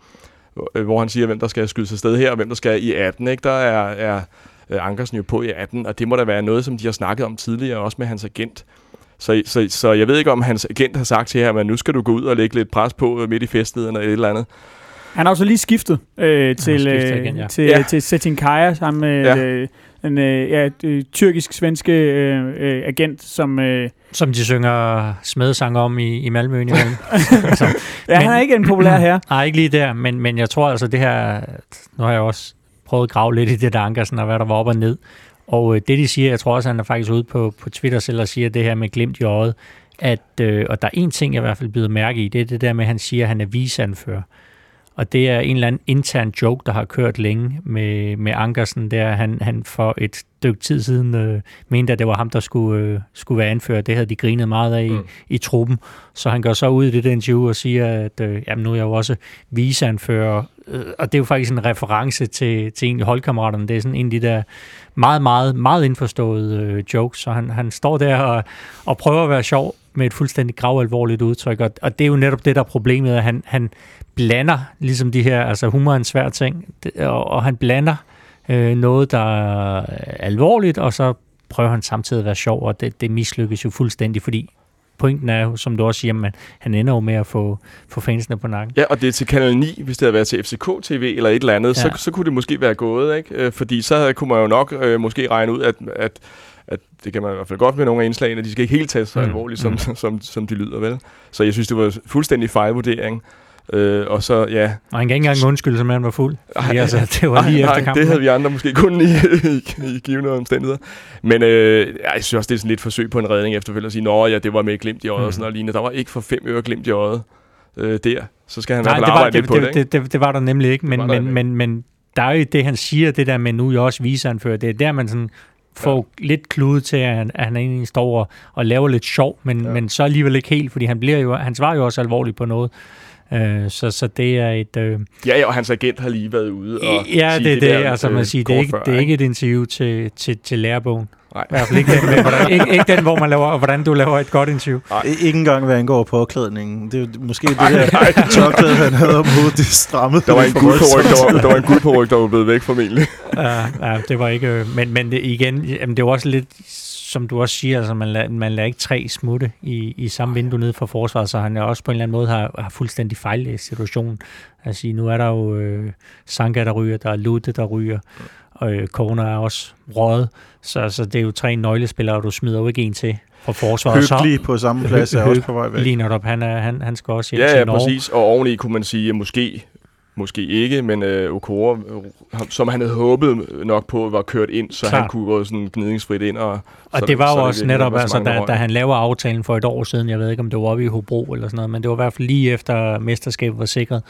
øh, øh, hvor han siger, hvem der skal skyde sig sted her, og hvem der skal i 18. Ikke? Der er, er øh, Ankersen jo på i 18, og det må da være noget, som de har snakket om tidligere, også med hans agent. Så, så, så jeg ved ikke, om hans agent har sagt til ham, at nu skal du gå ud og lægge lidt pres på øh, midt i festet eller et eller andet. Han har også lige skiftet øh, til, skiftet igen, ja. til, ja. til Setin Kaya sammen med ja. øh, en øh, ja, øh, tyrkisk-svenske øh, øh, agent, som... Øh, Som de synger smedesanger om i, i Malmø indimellem. så, ja, Men- han er ikke en populær her. Nej, ikke lige der, men, men jeg tror altså det her, nu har jeg også prøvet at grave lidt i det der Ankersen og hvad der var op og ned. Og øh, det de siger, jeg tror også, han er faktisk ude på, på Twitter selv og siger det her med glimt i øjet, at, øh, og der er en ting, jeg i hvert fald byder mærke i, det er det der med, at han siger, at han er viseanfører. Og det er en eller anden intern joke, der har kørt længe med, med Ankersen der. Han, han for et stykke tid siden øh, mente, at det var ham, der skulle, øh, skulle være anfører. Det havde de grinet meget af i, Mm. i truppen. Så han går så ud i det der interview og siger, at øh, jamen, nu er jeg jo også viseanfører. Øh, og det er jo faktisk en reference til, til egentlig holdkammeraterne. Det er sådan en af de der meget, meget, meget indforståede øh, jokes. Så han, han står der og, og prøver at være sjov med et fuldstændig gravalvorligt udtryk. Og, og det er jo netop det, der er problemet, at han, han blander ligesom de her, altså humor er en svær ting, og, og han blander øh, noget, der er alvorligt, og så prøver han samtidig at være sjov, og det, det mislykkes jo fuldstændig, fordi pointen er jo, som du også siger, at han ender jo med at få, få fansene på nakken. Ja, og det er til Kanal 9, hvis det havde været til FCK-TV eller et eller andet, ja. Så, så kunne det måske være gået, ikke? Øh, Fordi så havde- kunne man jo nok øh, måske regne ud, at, at, at det kan man i hvert fald godt med nogle af indslagene, de skal ikke helt tage så Mm. alvorligt, som, som, som de lyder, vel? Så jeg synes, det var fuldstændig fejlvurdering. Øh, og så, ja... Og han kan ikke engang undskylde, som han var fuld. Ej, altså, det var lige nej, efter nej, kampen. det havde vi andre måske kun i, i, i givende omstændigheder. Men øh, jeg synes også, det er sådan lidt forsøg på en redning efterfølgende at sige, nå ja, det var med glimt i øjet mm. og Mm. sådan noget lignende. Der var ikke for fem øre glimt i øjet øh, der. Så skal han i Nej, hvert det fald var, arbejde det, lidt på det, det, det, det, det var der nemlig ikke, men, men, men, men der er jo det, han siger, det der med nu jeg også viseanfører, det er der, man sådan får ja. lidt klude til, at han, at han egentlig står og, og laver lidt sjov, men, ja. men så alligevel ikke helt, fordi han, bliver jo, han svarer jo også alvorligt på noget. Øh, så, så det er et... Øh, Ja, ja, og hans agent har lige været ude og ja, sige det er det, der, altså øh, man siger, det er, ikke, før, det er ikke et interview til, til, til lærebogen. Nej. I hvert fald ikke den, med, hvordan, ikke, ikke den, hvor man laver, hvordan du laver et godt interview. I- Ikke engang, hvad angår påklædningen. Det er måske det der tørklæde, han havde om hovedet, det strammede. Der var en for guldpåryg, voldsomt. der, var, der var en guldpåryg, der var blevet væk formentlig. ja, ja, det var ikke... øh, Men, men det, igen, jamen, det var også lidt, som du også siger, altså man, lader, man lader ikke tre smutte i, i samme vindue nede for forsvaret, så han er også på en eller anden måde har, har fuldstændig fejllæst situationen. Altså, nu er der jo øh, Sanka, der ryger, der er Lutte, der ryger, og øh, Kona er også røget, så, så det er jo tre nøglespillere, og du smider jo ikke en til fra forsvaret. Så Hyggelig på samme plads er også på vej væk. lige netop, han, er, han, han skal også hjem Ja, til ja, Norge. præcis. Og oveni kunne man sige, at måske, måske ikke, men øh, Okora, som han havde håbet nok på, var kørt ind, så Klart. han kunne gå sådan gnidningsfrit ind. Og, Og så, det var jo også virkelig netop, altså, da, da han laver aftalen for et år siden, jeg ved ikke, om det var oppe i Hobro eller sådan noget, men det var i hvert fald lige efter mesterskabet var sikret,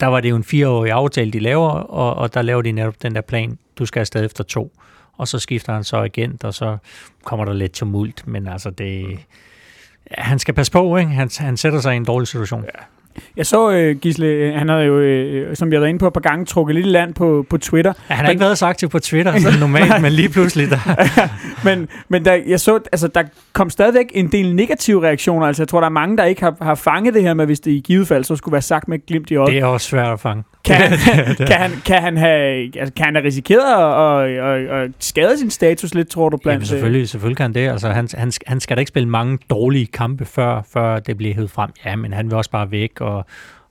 der var det jo en fireårig aftale, de laver, og, og der laver de netop den der plan, du skal afsted efter to. Og så skifter han så agent, og så kommer der lidt tumult, men altså det... Ja, han skal passe på, ikke? Han, han sætter sig i en dårlig situation. Ja. Jeg så øh, Gisle, øh, han havde jo, øh, som jeg været inde på et par gange, trukket lidt land på, på Twitter. Ja, han har ikke været så aktiv på Twitter som normalt, men lige pludselig der... men men der, jeg så, altså, der kom stadigvæk en del negative reaktioner. Altså, jeg tror, der er mange, der ikke har, har fanget det her med, hvis det i givet fald så skulle være sagt med glimt i øjet. Det er også svært at fange. Kan, kan, han, kan, han have, altså, kan han have risikeret at, at, at, at skade sin status lidt, tror du? Blandt, Jamen selvfølgelig, selvfølgelig kan han det. Altså, han, han, han skal da ikke spille mange dårlige kampe, før, før det bliver hævet frem. Ja, men han vil også bare væk, og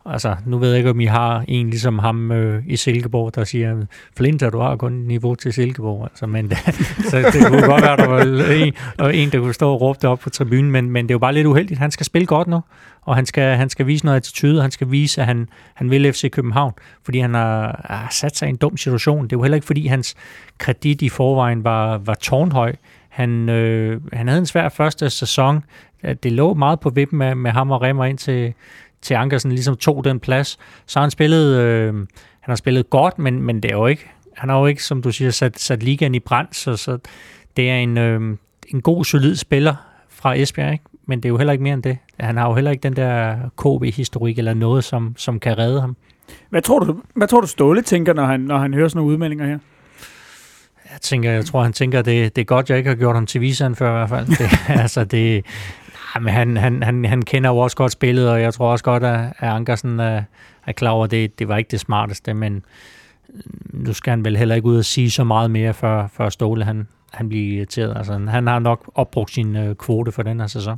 Altså, nu ved jeg ikke, om I har en ligesom ham øh, i Silkeborg, der siger, Flinter, du har kun niveau til Silkeborg. Altså, men så det kunne godt være, der var en, og en, der kunne stå og råbe det op på tribunen, men, men det er jo bare lidt uheldigt. Han skal spille godt nu, og han skal, han skal vise noget attitude, han skal vise, at han, han vil FC København, fordi han har, har sat sig i en dum situation. Det er jo heller ikke, fordi hans kredit i forvejen var, var tårnhøj. Han, øh, han havde en svær første sæson. Det lå meget på vippen med, med ham og Remmer ind til, Ankersen ligesom tog den plads. Så han spillet, øh, han har spillet godt, men, men det er jo ikke, han har jo ikke, som du siger, sat, sat ligaen i brand, så, så det er en, øh, en god, solid spiller fra Esbjerg, ikke? men det er jo heller ikke mere end det. Han har jo heller ikke den der KB-historik eller noget, som, som kan redde ham. Hvad tror du, hvad tror du Ståle tænker, når han, når han hører sådan nogle udmeldinger her? Jeg tænker, jeg tror, han tænker, det, det er godt, jeg ikke har gjort ham til viseren før i hvert fald. Det, altså, det, men han, han, han, han kender jo også godt spillet, og jeg tror også godt, at, at Ankersen er, er klar over, at det, det var ikke det smarteste, men nu skal han vel heller ikke ud og sige så meget mere, før, før Ståle han, han bliver irriteret. Altså, han har nok opbrugt sin øh, kvote for den her sæson.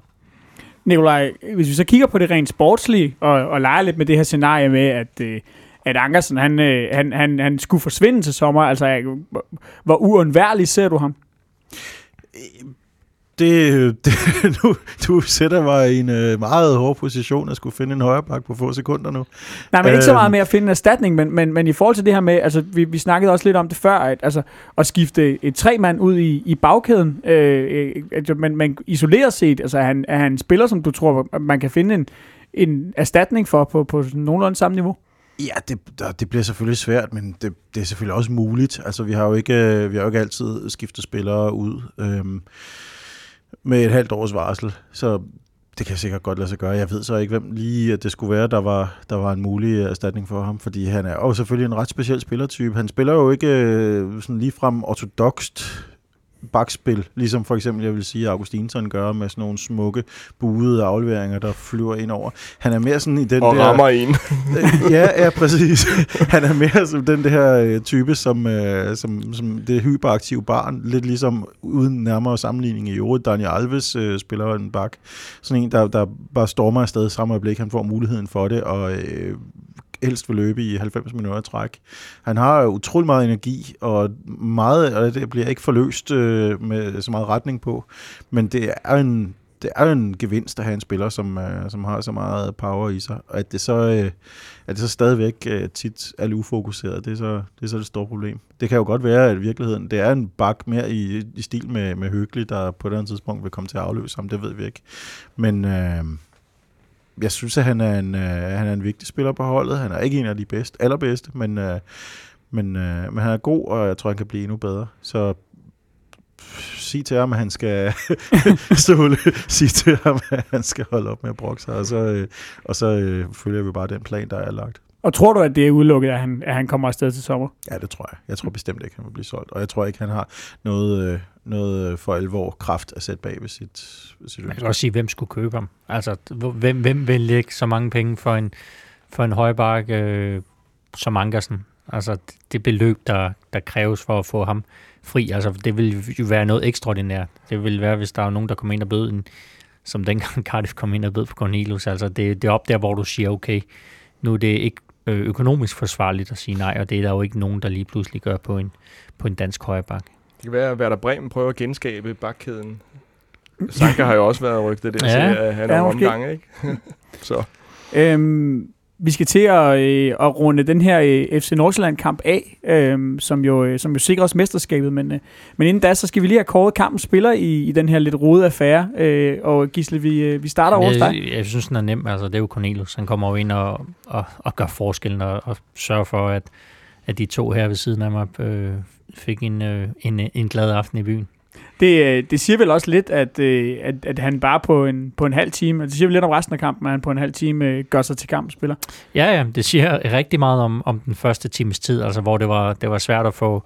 Nikolaj, hvis vi så kigger på det rent sportslige, og, og leger lidt med det her scenarie med, at, øh, at Ankersen, han, øh, han, han, han skulle forsvinde til sommer. Altså, øh, hvor- hvor uundværlig ser du ham? Det, det, du, du sætter mig i en øh, meget hård position at skulle finde en højre bak på få sekunder nu. Nej, men ikke så Øhm. meget med at finde en erstatning, men, men, men i forhold til det her med, altså vi, vi snakkede også lidt om det før, at, altså, at skifte et tre mand ud i, i bagkæden, øh, øh, altså, men, men isoleret set, altså er han, er han en spiller, som du tror, man kan finde en, en erstatning for på, på nogenlunde samme niveau? Ja, det, der- det bliver selvfølgelig svært, men det, det er selvfølgelig også muligt. Altså, vi har jo ikke, øh, vi har jo ikke altid skiftet spillere ud øhm, med et halvt års varsel, så det kan sikkert godt lade sig gøre. Jeg ved så ikke, hvem lige at det skulle være, der var, der var en mulig øh, erstatning for ham, fordi han er jo selvfølgelig en ret speciel spillertype. Han spiller jo ikke øh, sådan ligefrem ortodokst bakspil, ligesom for eksempel, jeg vil sige, Augustinsson gør med sådan nogle smukke, buede afleveringer, der flyver ind over. Han er mere sådan i den Og der... rammer en. Øh, ja, ja, præcis. Han er mere som den der øh, type, som, øh, som, som det hyperaktive barn, lidt ligesom uden nærmere sammenligning i øvrigt. Daniel Alves øh, spiller en bak. Sådan en, der, der bare stormer afsted samme øjeblik, han får muligheden for det, og øh, helst vil løbe i 90 minutter træk. Han har utrolig meget energi, og meget, og det bliver ikke forløst øh, med så meget retning på, men det er en det er jo en gevinst at have en spiller, som, øh, som har så meget power i sig. Og at det så, øh, at det så stadigvæk øh, tit er lidt ufokuseret, det er, så, det er så det store problem. Det kan jo godt være, at i virkeligheden, det er en bak mere i, i stil med, med Høgli, der på et eller andet tidspunkt vil komme til at afløse ham, det ved vi ikke. Men øh, jeg synes, at han er, en, øh, han er en vigtig spiller på holdet. Han er ikke en af de bedste, allerbedste, men, øh, men, øh, men han er god, og jeg tror, han kan blive endnu bedre. Så sig til ham, at han skal Ståle, sig til ham, at han skal holde op med at brokke sig, og så, øh, og så øh, følger vi bare den plan, der er lagt. Og tror du, at det er udelukket, at han, at han kommer afsted til sommer? Ja, det tror jeg. Jeg tror bestemt ikke, han vil blive solgt, og jeg tror ikke, han har noget, øh, noget øh, for alvor kraft at sætte bag ved sit, sit Man kan også sige, hvem skulle købe ham? Altså, hvem, hvem vil lægge så mange penge for en, for en højbark øh, som Ankersen? Altså, det beløb, der, der kræves for at få ham fri, altså, det vil jo være noget ekstraordinært. Det vil være, hvis der er nogen, der kommer ind og bød en, som dengang Cardiff kom ind og bød på Cornelius. Altså, det, det er op der, hvor du siger, okay, nu er det ikke økonomisk forsvarligt at sige nej, og det er der jo ikke nogen, der lige pludselig gør på en, på en dansk højbark. Det kan være, at Werder Bremen prøver at genskabe bakkæden. Sanka har jo også været rygtet den Ja. ja. til, han Ja, er måske. omgang, ikke? Så Øhm, vi skal til at, øh, at runde den her øh, FC Nordsjælland-kamp af, øh, som, jo, øh, som jo sikrer os mesterskabet. Men, øh, men inden da, så skal vi lige have kåret kampens spiller i, i den her lidt rodede affære. Øh, og Gisle, vi, øh, vi starter over hos dig. jeg, jeg synes, den er nem. Altså, det er jo Cornelius. Han kommer jo ind og, og, og gør forskellen og, og sørger for, at, at de to her ved siden af mig øh, fik en, øh, en, en glad aften i byen. Det, øh, det siger vel også lidt, at, øh, at, at han bare på en, på en halv time, og det siger vel lidt om resten af kampen, at han på en halv time øh, gør sig til kampspiller. Ja, ja, det siger rigtig meget om, om den første times tid, altså hvor det var, det var svært at få...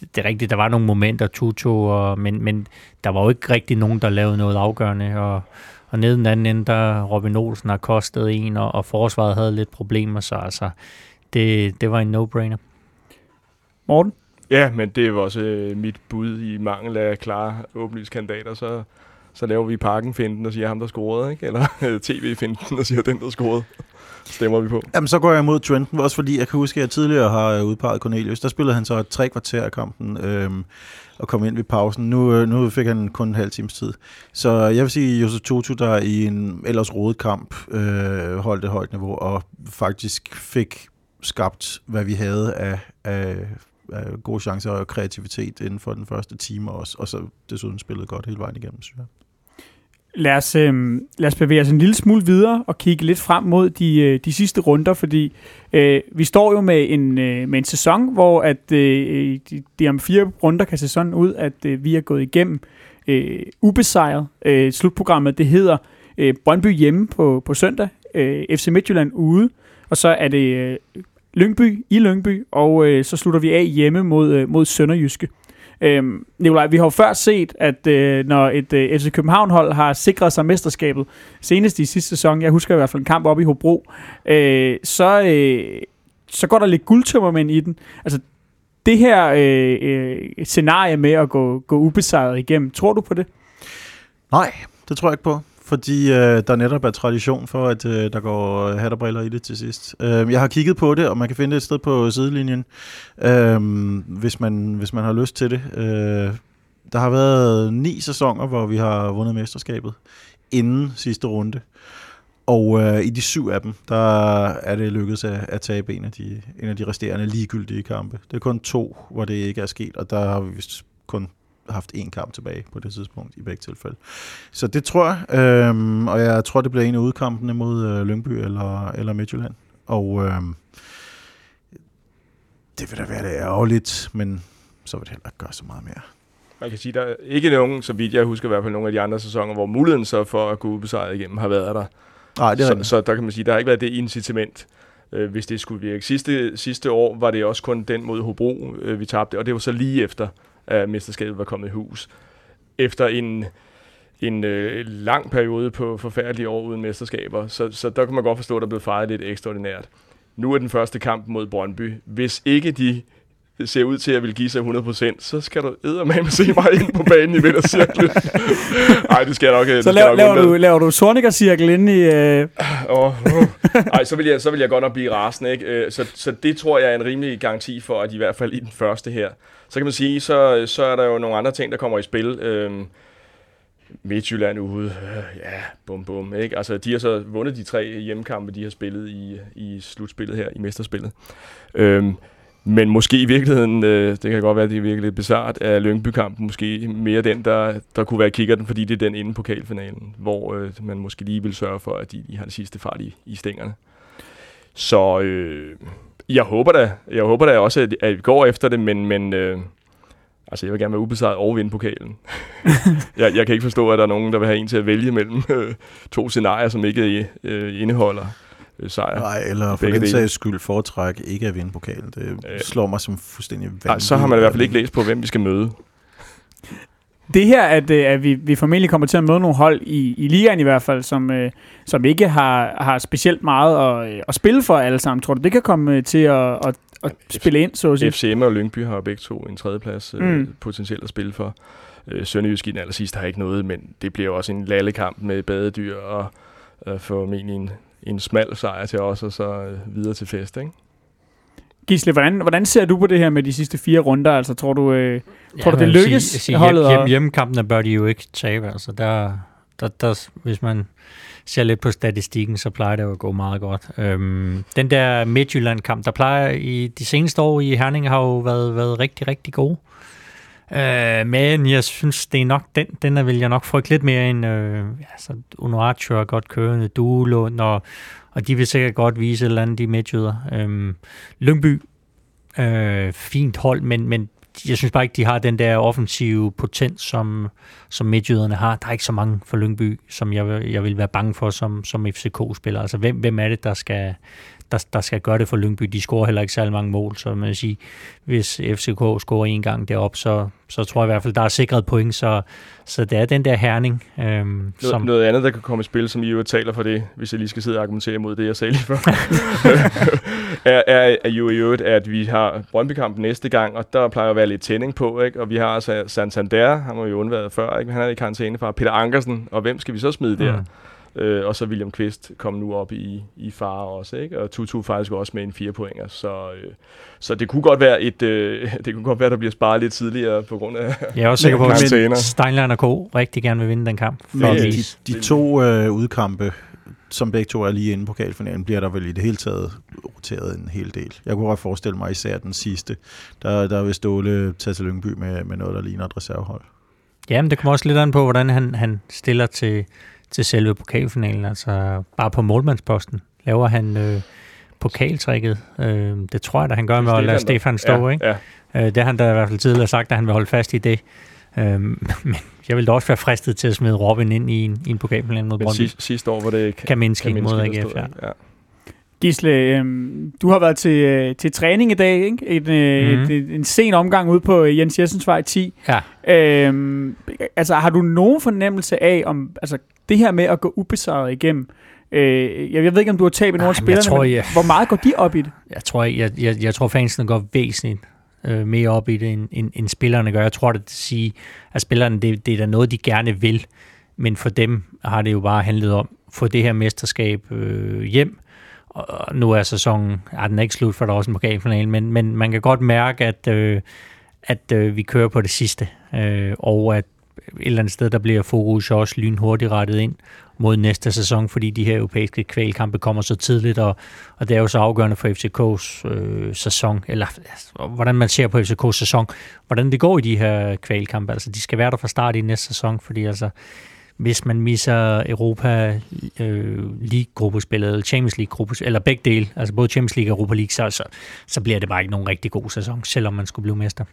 Det, det er rigtigt, der var nogle momenter, Tuto, og, men, men der var jo ikke rigtig nogen, der lavede noget afgørende, og, og nede den anden ende, der Robin Olsen har kostet en, og, og forsvaret havde lidt problemer, så altså, det, det var en no-brainer. Morten? Ja, men det var også øh, mit bud i mangel af klare åbenlyskandidater, så, så laver vi parken-finden og siger ham, der scorede, ikke? Eller øh, tv-finden og siger den, der scorede. Stemmer vi på. Jamen, så går jeg imod Trenten, også fordi jeg kan huske, at jeg tidligere har øh, udpeget Cornelius. Der spillede han så et tre kvarter af kampen øhm, og kom ind ved pausen. Nu, øh, nu fik han kun en halv times tid. Så jeg vil sige, Josef Tutu, der i en ellers rodet kamp øh, holdt et højt niveau og faktisk fik skabt, hvad vi havde af, af, af gode chancer og kreativitet inden for den første time også, og så desuden spillet godt hele vejen igennem, synes jeg. Lad os, øh, lad os bevæge os en lille smule videre og kigge lidt frem mod de, øh, de sidste runder, fordi øh, vi står jo med en, øh, med en sæson, hvor at øh, de, de om fire runder kan se sådan ud, at øh, vi er gået igennem øh, ubesejret. Øh, slutprogrammet, det hedder øh, Brøndby hjemme på, på søndag, øh, FC Midtjylland ude, og så er det øh, Lyngby i Lyngby, og øh, så slutter vi af hjemme mod, øh, mod Sønderjyske. Øhm, Nikolaj, vi har jo før set, at øh, når et øh, FC København-hold har sikret sig mesterskabet, senest i sidste sæson, jeg husker i hvert fald en kamp op i Hobro, øh, så, øh, så går der lidt guldtømmermænd i den. Altså, det her øh, øh, scenarie med at gå, gå ubesejret igennem, tror du på det? Nej, det tror jeg ikke på fordi øh, der netop er tradition for, at øh, der går hat og briller i det til sidst. Øh, jeg har kigget på det, og man kan finde det et sted på sidelinjen, øh, hvis, man, hvis man har lyst til det. Øh, der har været ni sæsoner, hvor vi har vundet mesterskabet inden sidste runde. Og øh, i de syv af dem, der er det lykkedes at, at tabe en af, de, en af de resterende ligegyldige kampe. Det er kun to, hvor det ikke er sket, og der har vi vist kun haft én kamp tilbage på det tidspunkt i begge tilfælde. Så det tror jeg, øhm, og jeg tror, det bliver en af udkampene mod øh, Lyngby eller, eller Midtjylland. Og øhm, det vil da være det ærgerligt, men så vil det heller ikke gøre så meget mere. Man kan sige, der er ikke nogen, så vidt jeg husker i hvert fald nogle af de andre sæsoner, hvor muligheden så for at gå ubesejret igennem har været der. Nej, det er så, så der kan man sige, der har ikke været det incitament, øh, hvis det skulle virke. Sidste, sidste år var det også kun den mod Hobro, øh, vi tabte, og det var så lige efter, at mesterskabet var kommet i hus. Efter en, en øh, lang periode på forfærdelige år uden mesterskaber, så, så der kan man godt forstå, at der blev fejret lidt ekstraordinært. Nu er den første kamp mod Brøndby. Hvis ikke de ser ud til at vil give sig 100%, så skal du eddermame se mig ind på banen i midtercirklen. Nej, det skal jeg nok. det Så laver, laver, du, laver du Sorniger-cirkel inde i... Øh, Åh, oh, Ej, så vil, jeg, så vil jeg godt nok blive rasende, ikke? Øh, Så, så det tror jeg er en rimelig garanti for, at i hvert fald i den første her. Så kan man sige, så, så er der jo nogle andre ting, der kommer i spil. Øhm, Midtjylland ude, øh, ja, bum bum, ikke? Altså, de har så vundet de tre hjemmekampe, de har spillet i, i slutspillet her, i mesterspillet. Øhm, men måske i virkeligheden, øh, det kan godt være, at det er virkelig lidt bizart, er Lyngby-kampen måske mere den, der, der kunne være kikkerten, fordi det er den inden pokalfinalen, hvor øh, man måske lige vil sørge for, at de, de har det sidste fart i, i stængerne. Så øh, jeg håber da, jeg håber da også, at, at vi går efter det, men, men øh, altså jeg vil gerne være ubesejret og vinde pokalen. jeg, jeg kan ikke forstå, at der er nogen, der vil have en til at vælge mellem øh, to scenarier, som ikke øh, indeholder øh, sejr. Nej, eller for Begge den sags skyld foretræk ikke at vinde pokalen. Det Øh. slår mig som fuldstændig vanvittigt. Nej, så har man i hvert fald ikke læst på, hvem vi skal møde. Det her, at, øh, at vi, vi formentlig kommer til at møde nogle hold i, i ligaen i hvert fald, som, øh, som ikke har, har specielt meget at, øh, at spille for alle sammen. Tror du, det kan komme til at, at, at spille ind, så at sige? FCM og Lyngby har begge to en tredjeplads Mm. potentielt at spille for. Øh, Sønderjysk i den allersidst har ikke noget, men det bliver også en lallekamp med badedyr og øh, formentlig en, en smal sejr til os, og så øh, videre til fest, ikke? Gisle, hvordan, hvordan ser du på det her med de sidste fire runder? Altså, tror du, øh, Tror du, det lykkes, Sige, sige, holdet hjem, at- hjemmekampene bør de jo ikke tabe. Altså, der, der, der, hvis man ser lidt på statistikken, så plejer det jo at gå meget godt. Øhm, den der Midtjylland-kamp, der plejer i de seneste år i Herning, har jo været, været rigtig, rigtig gode. Øh, men jeg synes, det er nok den, den der vil jeg nok frygte lidt mere end øh, altså, Unuaccio er godt kørende, Duelund, og, og de vil sikkert godt vise et eller andet, de midtjyder. Øhm, Lyngby, øh, fint hold, men, men jeg synes bare ikke, de har den der offensive potens, som, som midtjyderne har. Der er ikke så mange for Lyngby, som jeg, jeg vil være bange for som, som FCK-spiller. Altså, hvem, hvem er det, der skal, der, der skal gøre det for Lyngby? De scorer heller ikke særlig mange mål, så man sige, hvis FCK scorer en gang derop, så, så tror jeg i hvert fald, der er sikret point, så, så det er den der herning, øhm, Noget, som... noget andet, der kan komme i spil, som I jo taler for det, hvis jeg lige skal sidde og argumentere imod det, jeg sagde lige før, er, er, er jo i øvrigt, at vi har Brøndby-kamp næste gang, og der plejer at være lidt tænding på, ikke? og vi har altså Santander, han har jo undværet før, ikke? han er i karantæne fra Peter Ankersen, og hvem skal vi så smide der? Mm. Øh, og så William Kvist kom nu op i, i fare også, ikke? og Tutu faktisk også med en fire pointer, så, øh, så det kunne godt være et, øh, det kunne godt være, der bliver sparet lidt tidligere på grund af Jeg er også sikker på, at. Steinlein og Co. rigtig gerne vil vinde den kamp. Men Fordi- de, de to øh, udkampe, som begge to er lige inde på pokalfinalen, bliver der vel i det hele taget roteret en hel del. Jeg kunne godt forestille mig især den sidste. Der, der vil Ståle tage til Lyngby med, med noget, der ligner et reservehold. ja, men det kommer også lidt an på, hvordan han, han stiller til, til selve pokalfinalen. Altså bare på målmandsposten laver han øh, pokaltrækket. Øh, det tror jeg da, han gør med at lade Stefan stå. ja, ikke? Ja, Øh, det har han da i hvert fald tidligere sagt, at han vil holde fast i det. Øh, men jeg vil da også være fristet til at smide Robin ind i en, i en pokalfinal mod Brøndby. sidste, år var det Kaminski mod Kaminski, der AGF, ja. ja. Gisle, øh, du har været til, øh, til træning i dag, ikke? Et, øh, Mhm. et, et, en sen omgang ude på øh, Jens Jessens vej 10. Ja. Øh, altså, har du nogen fornemmelse af, om altså, det her med at gå ubesejret igennem, øh, jeg, jeg ved ikke, om du har tabet nogle af jeg spillerne, tror, jeg- hvor meget går de op i det? Jeg tror, jeg, jeg, jeg tror fansene går væsentligt øh, mere op i det, end, end, end spillerne gør. Jeg tror, det vil sige, at spillerne, det, det er da noget, de gerne vil. men for dem har det jo bare handlet om at få det her mesterskab øh, hjem, og nu er sæsonen, ja, den er ikke slut, for der er også en pokalfinale, men, men man kan godt mærke, at, øh, at øh, vi kører på det sidste, øh, og at et eller andet sted, der bliver fokus også lynhurtigt rettet ind mod næste sæson, fordi de her europæiske kvalkampe kommer så tidligt, og, og det er jo så afgørende for FCK's øh, sæson, eller altså, hvordan man ser på FCK's sæson, hvordan det går i de her kvalkampe. Altså, de skal være der fra start i næste sæson, fordi altså, hvis man misser Europa øh, League-gruppespillet, eller Champions League-gruppespillet, eller begge dele, altså både Champions League og Europa League, så, så, så bliver det bare ikke nogen rigtig god sæson, selvom man skulle blive mester.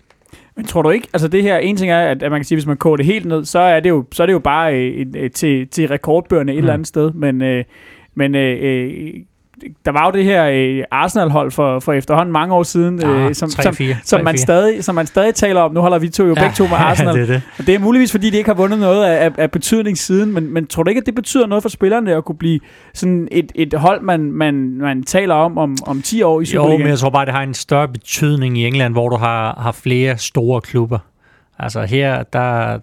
Men tror du ikke, altså det her, en ting er, at, at man kan sige, hvis man koger det helt ned, så er det jo, så er det jo bare øh, øh, til, til rekordbøgerne et mm. eller andet sted, men, øh, men øh, øh der var jo det her øh, Arsenal-hold for, for efterhånden mange år siden, ja, øh, som, 3, som, 4, som, man stadig, som man stadig taler om. Nu holder vi to jo ja, begge to med Arsenal. det, er det. Og det er muligvis, fordi de ikke har vundet noget af, af, af betydning siden, men, men tror du ikke, at det betyder noget for spillerne at kunne blive sådan et, et hold, man, man, man taler om, om om 10 år i Superligaen? Jo, men jeg tror bare, det har en større betydning i England, hvor du har, har flere store klubber. Altså her, der,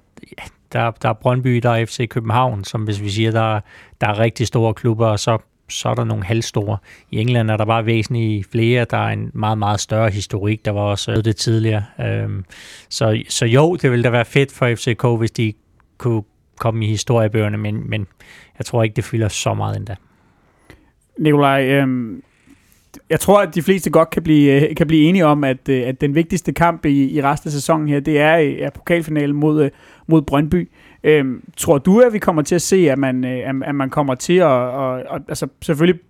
der, der er Brøndby, der er FC København, som hvis vi siger, der, der er rigtig store klubber, og så så er der nogle halvstore. I England er der bare væsentligt flere. Der er en meget, meget større historik. Der var også det tidligere. Øhm, så, så jo, det ville da være fedt for FCK, hvis de kunne komme i historiebøgerne, men, men jeg tror ikke, det fylder så meget endda. Nikolaj, øhm, jeg tror, at de fleste godt kan blive, øh, kan blive enige om, at, øh, at den vigtigste kamp i, i resten af sæsonen her, det er, øh, er pokalfinalen mod, mod Brøndby. Øhm, tror du, at vi kommer til at se, at man, øh, at man kommer til at, og, og, altså selvfølgelig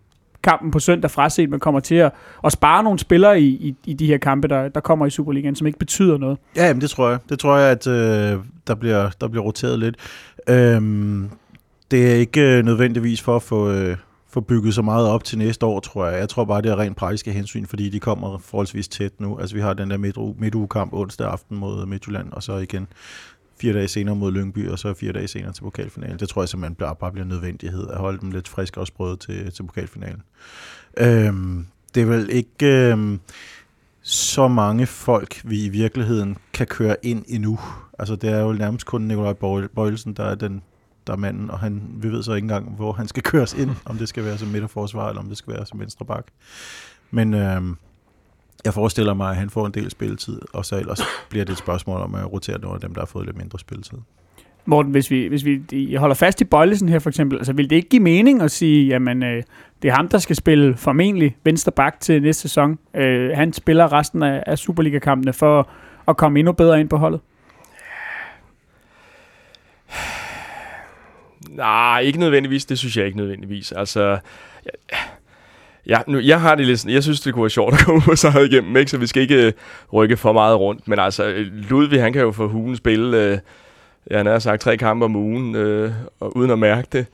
kampen på søndag fraset, men kommer til at, at spare nogle spillere i, i, i de her kampe, der, der kommer i Superligaen, som ikke betyder noget? Ja, jamen, det tror jeg. Det tror jeg, at øh, der, bliver, der bliver roteret lidt. Øhm, det er ikke øh, nødvendigvis for at få, øh, få bygget så meget op til næste år, tror jeg. Jeg tror bare, det er rent praktiske hensyn, fordi de kommer forholdsvis tæt nu. Altså, vi har den der midtugekamp onsdag aften mod Midtjylland, og så igen fire dage senere mod Lyngby, og så fire dage senere til pokalfinalen. Det tror jeg simpelthen bare, bare bliver nødvendighed at holde dem lidt friske og sprøde til, til pokalfinalen. Øhm, det er vel ikke øhm, så mange folk, vi i virkeligheden kan køre ind endnu. Altså det er jo nærmest kun Nikolaj Bøjelsen, der er den der er manden, og han, vi ved så ikke engang, hvor han skal køres ind, om det skal være som midterforsvar, eller om det skal være som venstre bak. Men øhm, jeg forestiller mig, at han får en del spilletid, og så ellers bliver det et spørgsmål om at rotere nogle af dem, der har fået lidt mindre spilletid. Morten, hvis vi, hvis vi holder fast i Bøjlesen her for eksempel, altså vil det ikke give mening at sige, jamen øh, det er ham, der skal spille formentlig venstre bak til næste sæson. Øh, han spiller resten af, af Superliga-kampene for at komme endnu bedre ind på holdet. Nej, ikke nødvendigvis. Det synes jeg ikke nødvendigvis. Altså, Ja, nu, jeg har det lidt sådan, jeg synes, det kunne være sjovt at komme på sig igennem, ikke? så vi skal ikke øh, rykke for meget rundt. Men altså, øh, Ludvig, han kan jo få hulen spille, øh, han har sagt, tre kampe om ugen, øh, og uden at mærke det.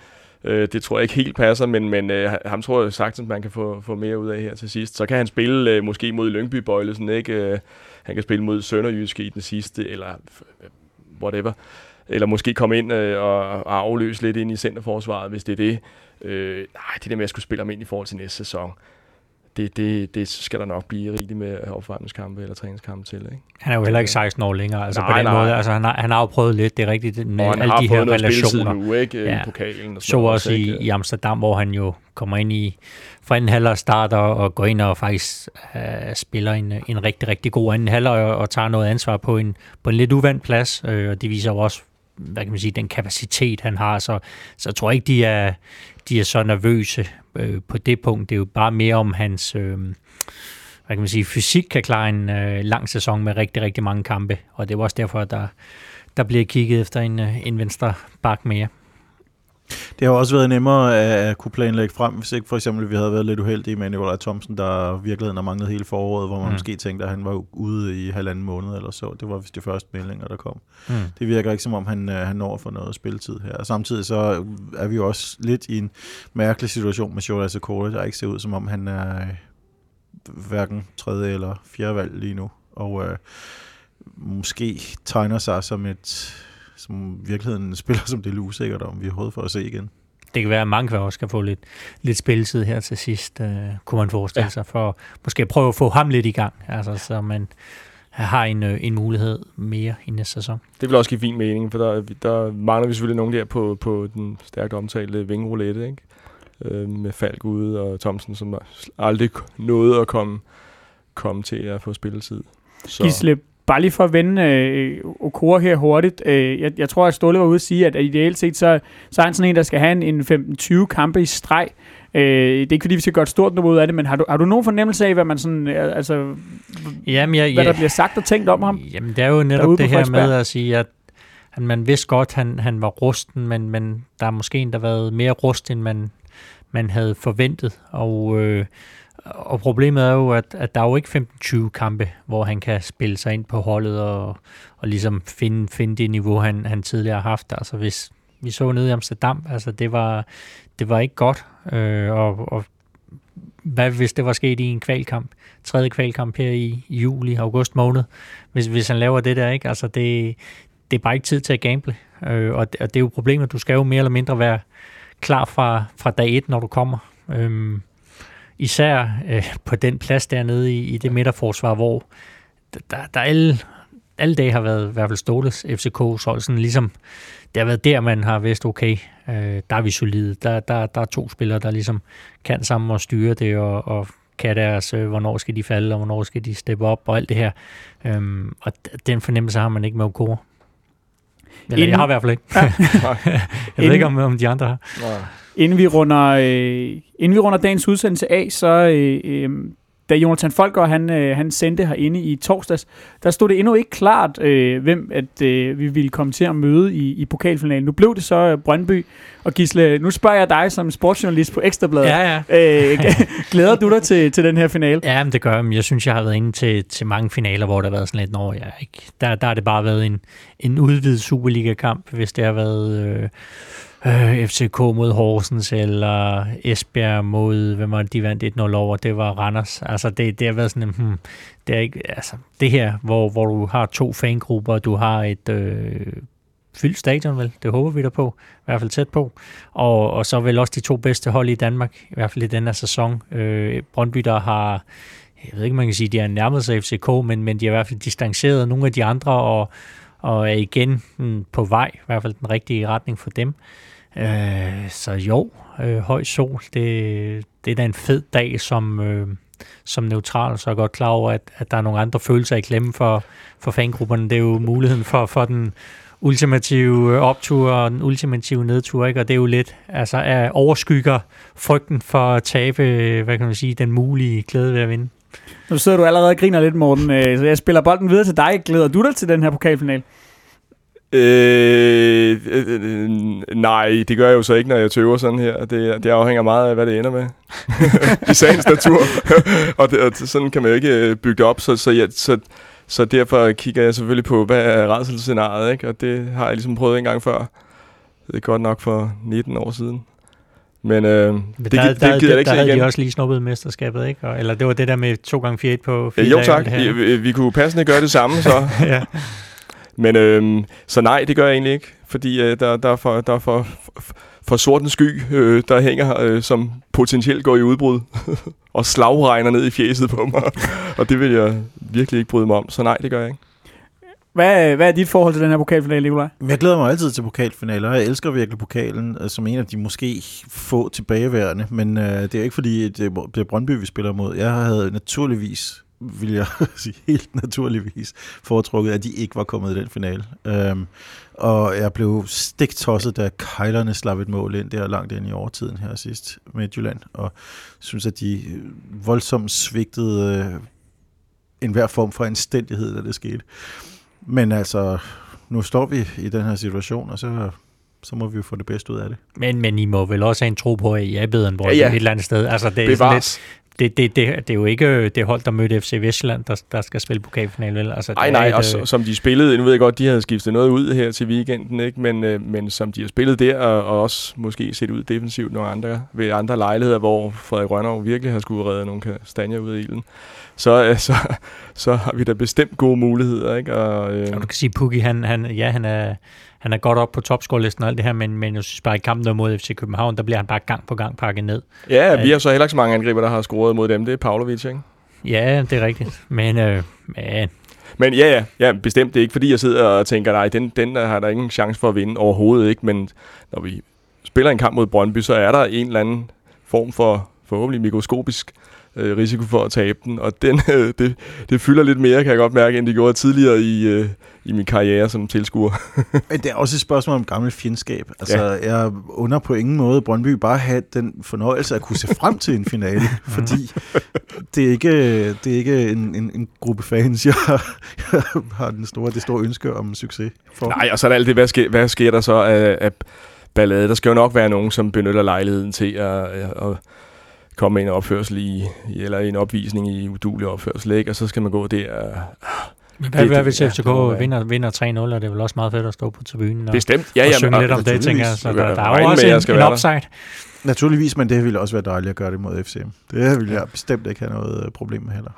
Øh, det tror jeg ikke helt passer, men, men øh, ham tror jeg sagtens, at man kan få, få mere ud af her til sidst. Så kan han spille øh, måske mod Lyngby Bøjlesen, ikke? Øh, han kan spille mod Sønderjyske i den sidste, eller øh, whatever. Eller måske komme ind øh, og, og afløse lidt ind i centerforsvaret, hvis det er det. Øh, nej, det der med at skulle spille ham ind i forhold til næste sæson, det, det, det skal der nok blive rigeligt med opvarmningskampe eller træningskampe til. Ikke? Han er jo heller ikke 16 år længere, altså nej, på den nej. måde. Altså, han, har, han har jo prøvet lidt, det er rigtigt, med alle de her relationer. Nu, ikke? Ja. I pokalen og Så også i, i Amsterdam, hvor han jo kommer ind i for anden halvleg starter og går ind og faktisk uh, spiller en, en rigtig, rigtig god anden halvleg og, og tager noget ansvar på en, på en lidt uvandt plads. Øh, og det viser jo også, hvad kan man sige, den kapacitet, han har. Så, så jeg tror ikke, de er, de er så nervøse øh, på det punkt. Det er jo bare mere om hans øh, hvad kan man sige, fysik kan klare en øh, lang sæson med rigtig, rigtig mange kampe. Og det er også derfor, at der, der bliver kigget efter en, øh, en venstre bak mere. Det har også været nemmere at kunne planlægge frem, hvis ikke for eksempel vi havde været lidt uheldige med Nikolaj Thomsen, der virkeligheden har manglet hele foråret, hvor man mm. måske tænkte, at han var ude i halvanden måned eller så. Det var vist de første meldinger, der kom. Mm. Det virker ikke som om, han, øh, han når for noget spilletid her. Og samtidig så er vi jo også lidt i en mærkelig situation med Shola Sakura, der ikke ser ud som om, han er øh, hverken tredje eller fjerde valg lige nu. Og øh, måske tegner sig som et som virkeligheden spiller, som det er usikkert om, vi har for at se igen. Det kan være, at mange også skal få lidt, lidt spilletid her til sidst, uh, kunne man forestille ja. sig, for måske at prøve at få ham lidt i gang. Altså, så man, har en, øh, en mulighed mere i næste sæson. Det vil også give fin mening, for der, der mangler vi selvfølgelig nogen der på, på den stærkt omtalte vingroulette, ikke? Øh, med Falk ude og Thomsen, som aldrig nåede at komme, komme til at få spilletid. Så. Gisle, bare lige for at vende øh, Okora her hurtigt. Øh, jeg, jeg tror, at Ståle var ude at sige, at, at ideelt set, så, så er han sådan en, der skal have en, en 15-20 kampe i streg. Øh, det er ikke fordi, vi skal gøre et stort nummer ud af det, men har du, har du nogen fornemmelse af, hvad man sådan, øh, altså, jamen, jeg, hvad der bliver sagt og tænkt om ham? Jamen, det er jo netop det her med at sige, at at man vidste godt, han, han var rusten, men, men der er måske en, der har været mere rust, end man, man havde forventet. Og, øh, og problemet er jo, at, at der er jo ikke 15-20 kampe, hvor han kan spille sig ind på holdet og, og ligesom finde, finde det niveau, han, han tidligere har haft. Altså hvis vi så nede i Amsterdam, altså det var, det var ikke godt. Øh, og, og hvad hvis det var sket i en kvalkamp, tredje kvalkamp her i, i juli, august måned, hvis, hvis han laver det der, ikke? Altså det, det er bare ikke tid til at gamble. Øh, og, det, og det er jo problemet, du skal jo mere eller mindre være klar fra, fra dag et, når du kommer. Øh, især øh, på den plads dernede i, i det midterforsvar, hvor der, der alle, alle dage har været i hvert fald Ståles FCK, så sådan ligesom, det har været der, man har vidst, okay, øh, der er vi solide. Der, der, der er to spillere, der ligesom kan sammen og styre det, og, og kan deres, øh, hvornår skal de falde, og hvornår skal de steppe op, og alt det her. Øhm, og den fornemmelse har man ikke med Okoro. Eller Inden... jeg har i hvert fald ikke. Ja. jeg ved ikke, om, om de andre har. Nej. Inden vi runder, øh, inden vi runder dagens udsendelse af, så øh, øh, da Jonathan Folker han, øh, han sendte herinde i torsdags, der stod det endnu ikke klart, øh, hvem at øh, vi ville komme til at møde i, i pokalfinalen. Nu blev det så øh, Brøndby. Og Gisle, nu spørger jeg dig som sportsjournalist på Ekstrabladet. Ja, ja. Øh, glæder du dig til, til den her finale? Ja, men det gør jeg. Jeg synes, jeg har været inde til, til mange finaler, hvor der har været sådan lidt, når jeg ikke. Der, der har det bare været en, en udvidet Superliga-kamp, hvis det har været... Øh, øh, FCK mod Horsens, eller Esbjerg mod, hvem var det, de vandt 1-0 over, det var Randers. Altså, det, det har været sådan, hmm, det er ikke, altså, det her, hvor, hvor du har to fangrupper, du har et øh, fyldt stadion, vel? Det håber vi da på. I hvert fald tæt på. Og, og så vel også de to bedste hold i Danmark, i hvert fald i den her sæson. Øh, Brøndby, der har, jeg ved ikke, man kan sige, de har nærmet sig FCK, men, men de har i hvert fald distanceret nogle af de andre, og, og er igen hmm, på vej, i hvert fald den rigtige retning for dem. Øh, så jo, øh, høj sol, det, det er da en fed dag som, øh, som neutral, så er jeg godt klar over, at, at der er nogle andre følelser i klemme for, for fangrupperne. Det er jo muligheden for, for den ultimative øh, optur og den ultimative nedtur, ikke? og det er jo lidt, altså er overskygger frygten for at tabe, øh, hvad kan man sige, den mulige glæde ved at vinde. Nu sidder du allerede og griner lidt, Morten, øh, så jeg spiller bolden videre til dig. Glæder du dig til den her pokalfinal? Øh, øh, øh, nej, det gør jeg jo så ikke, når jeg tøver sådan her. Det, det afhænger meget af, hvad det ender med. I sagens natur. og, det, og sådan kan man jo ikke øh, bygge det op, så, så, jeg, så, så derfor kigger jeg selvfølgelig på, hvad er redselsscenariet, ikke? Og det har jeg ligesom prøvet en gang før. Det er godt nok for 19 år siden. Men, øh, Men det, der, det, der, det gider jeg ikke der havde igen. de også lige snuppet mesterskabet, ikke? Eller det var det der med 2 gange 4 på 4 Jo tak, vi, vi kunne passende gøre det samme så. ja. Men øh, så nej, det gør jeg egentlig ikke, fordi øh, der, der er for, der er for, for sorten sky, øh, der hænger, øh, som potentielt går i udbrud, og slagregner ned i fjeset på mig. og det vil jeg virkelig ikke bryde mig om, så nej, det gør jeg ikke. Hvad, hvad er dit forhold til den her pokalfinale, Nicolaj? Jeg glæder mig altid til pokalfinaler. Jeg elsker virkelig pokalen øh, som en af de måske få tilbageværende. Men øh, det er ikke fordi, det er Brøndby, vi spiller mod. Jeg havde naturligvis vil jeg sige helt naturligvis foretrukket, at de ikke var kommet i den finale. Um, og jeg blev stiktosset, da Kejlerne slap et mål ind der langt ind i overtiden her sidst med Jylland, og synes, at de voldsomt svigtede uh, enhver form for anstændighed, da det skete. Men altså, nu står vi i den her situation, og så så må vi jo få det bedste ud af det. Men, men I må vel også have en tro på, at I er bedre end ja, ja. et eller andet sted. Altså, det er lidt, det, det, det, det er jo ikke det hold, der mødte FC Vestjylland, der, der skal spille pokalfinalen, vel? Altså, nej, nej, og øh... som de spillede, nu ved jeg godt, de havde skiftet noget ud her til weekenden, ikke? Men, øh, men som de har spillet der, og, og også måske set ud defensivt nogle andre, ved andre lejligheder, hvor Frederik Rønner virkelig har skulle redde nogle kastanjer ud af ilden, så, øh, så, så har vi da bestemt gode muligheder, ikke? Og, øh... og du kan sige, Pukki, han, han, ja, han er han er godt op på topscore-listen og alt det her, men, men jeg synes bare, i kampen mod FC København, der bliver han bare gang på gang pakket ned. Ja, vi har så heller ikke så mange angriber, der har scoret mod dem. Det er Pavlovic, ikke? Ja, det er rigtigt. Men, øh, men Men ja, ja, ja, bestemt. Det er ikke, fordi jeg sidder og tænker, nej, den, den har der ingen chance for at vinde overhovedet ikke. Men når vi spiller en kamp mod Brøndby, så er der en eller anden form for forhåbentlig mikroskopisk øh, risiko for at tabe den, og den, øh, det, det fylder lidt mere, kan jeg godt mærke, end det gjorde tidligere i, øh, i min karriere som tilskuer. Men det er også et spørgsmål om gammel fjendskab. Altså, ja. jeg under på ingen måde Brøndby bare have den fornøjelse at kunne se frem til en finale, fordi det er ikke, det er ikke en, en, en gruppe fans, jeg, jeg har den store, det store ønske om succes for. Nej, og så er der alt det, hvad sker, hvad sker der så af, af ballade? Der skal jo nok være nogen, som benytter lejligheden til at, at komme med en opførsel i, eller en opvisning i udulig opførsel, ikke? og så skal man gå der men hvad, hvad hvis FCK ja, vinder, vinder 3-0, og det er vel også meget fedt at stå på tribunen og, Bestemt. Ja, og jamen, synge lidt om det, tænker jeg. Så der, der er jo også en, en upside. Naturligvis, men det ville også være dejligt at gøre det mod FCM. Det ville jeg bestemt ikke have noget øh, problem med heller.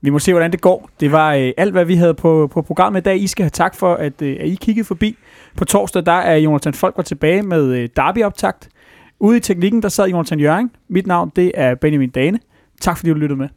Vi må se, hvordan det går. Det var øh, alt, hvad vi havde på, på programmet i dag. I skal have tak for, at, øh, at I kiggede forbi. På torsdag, der er Jonathan Folk var tilbage med øh, Derby-optakt. Ude i teknikken, der sad Jonathan Jørgen. Mit navn, det er Benjamin Dane. Tak fordi du lyttede med.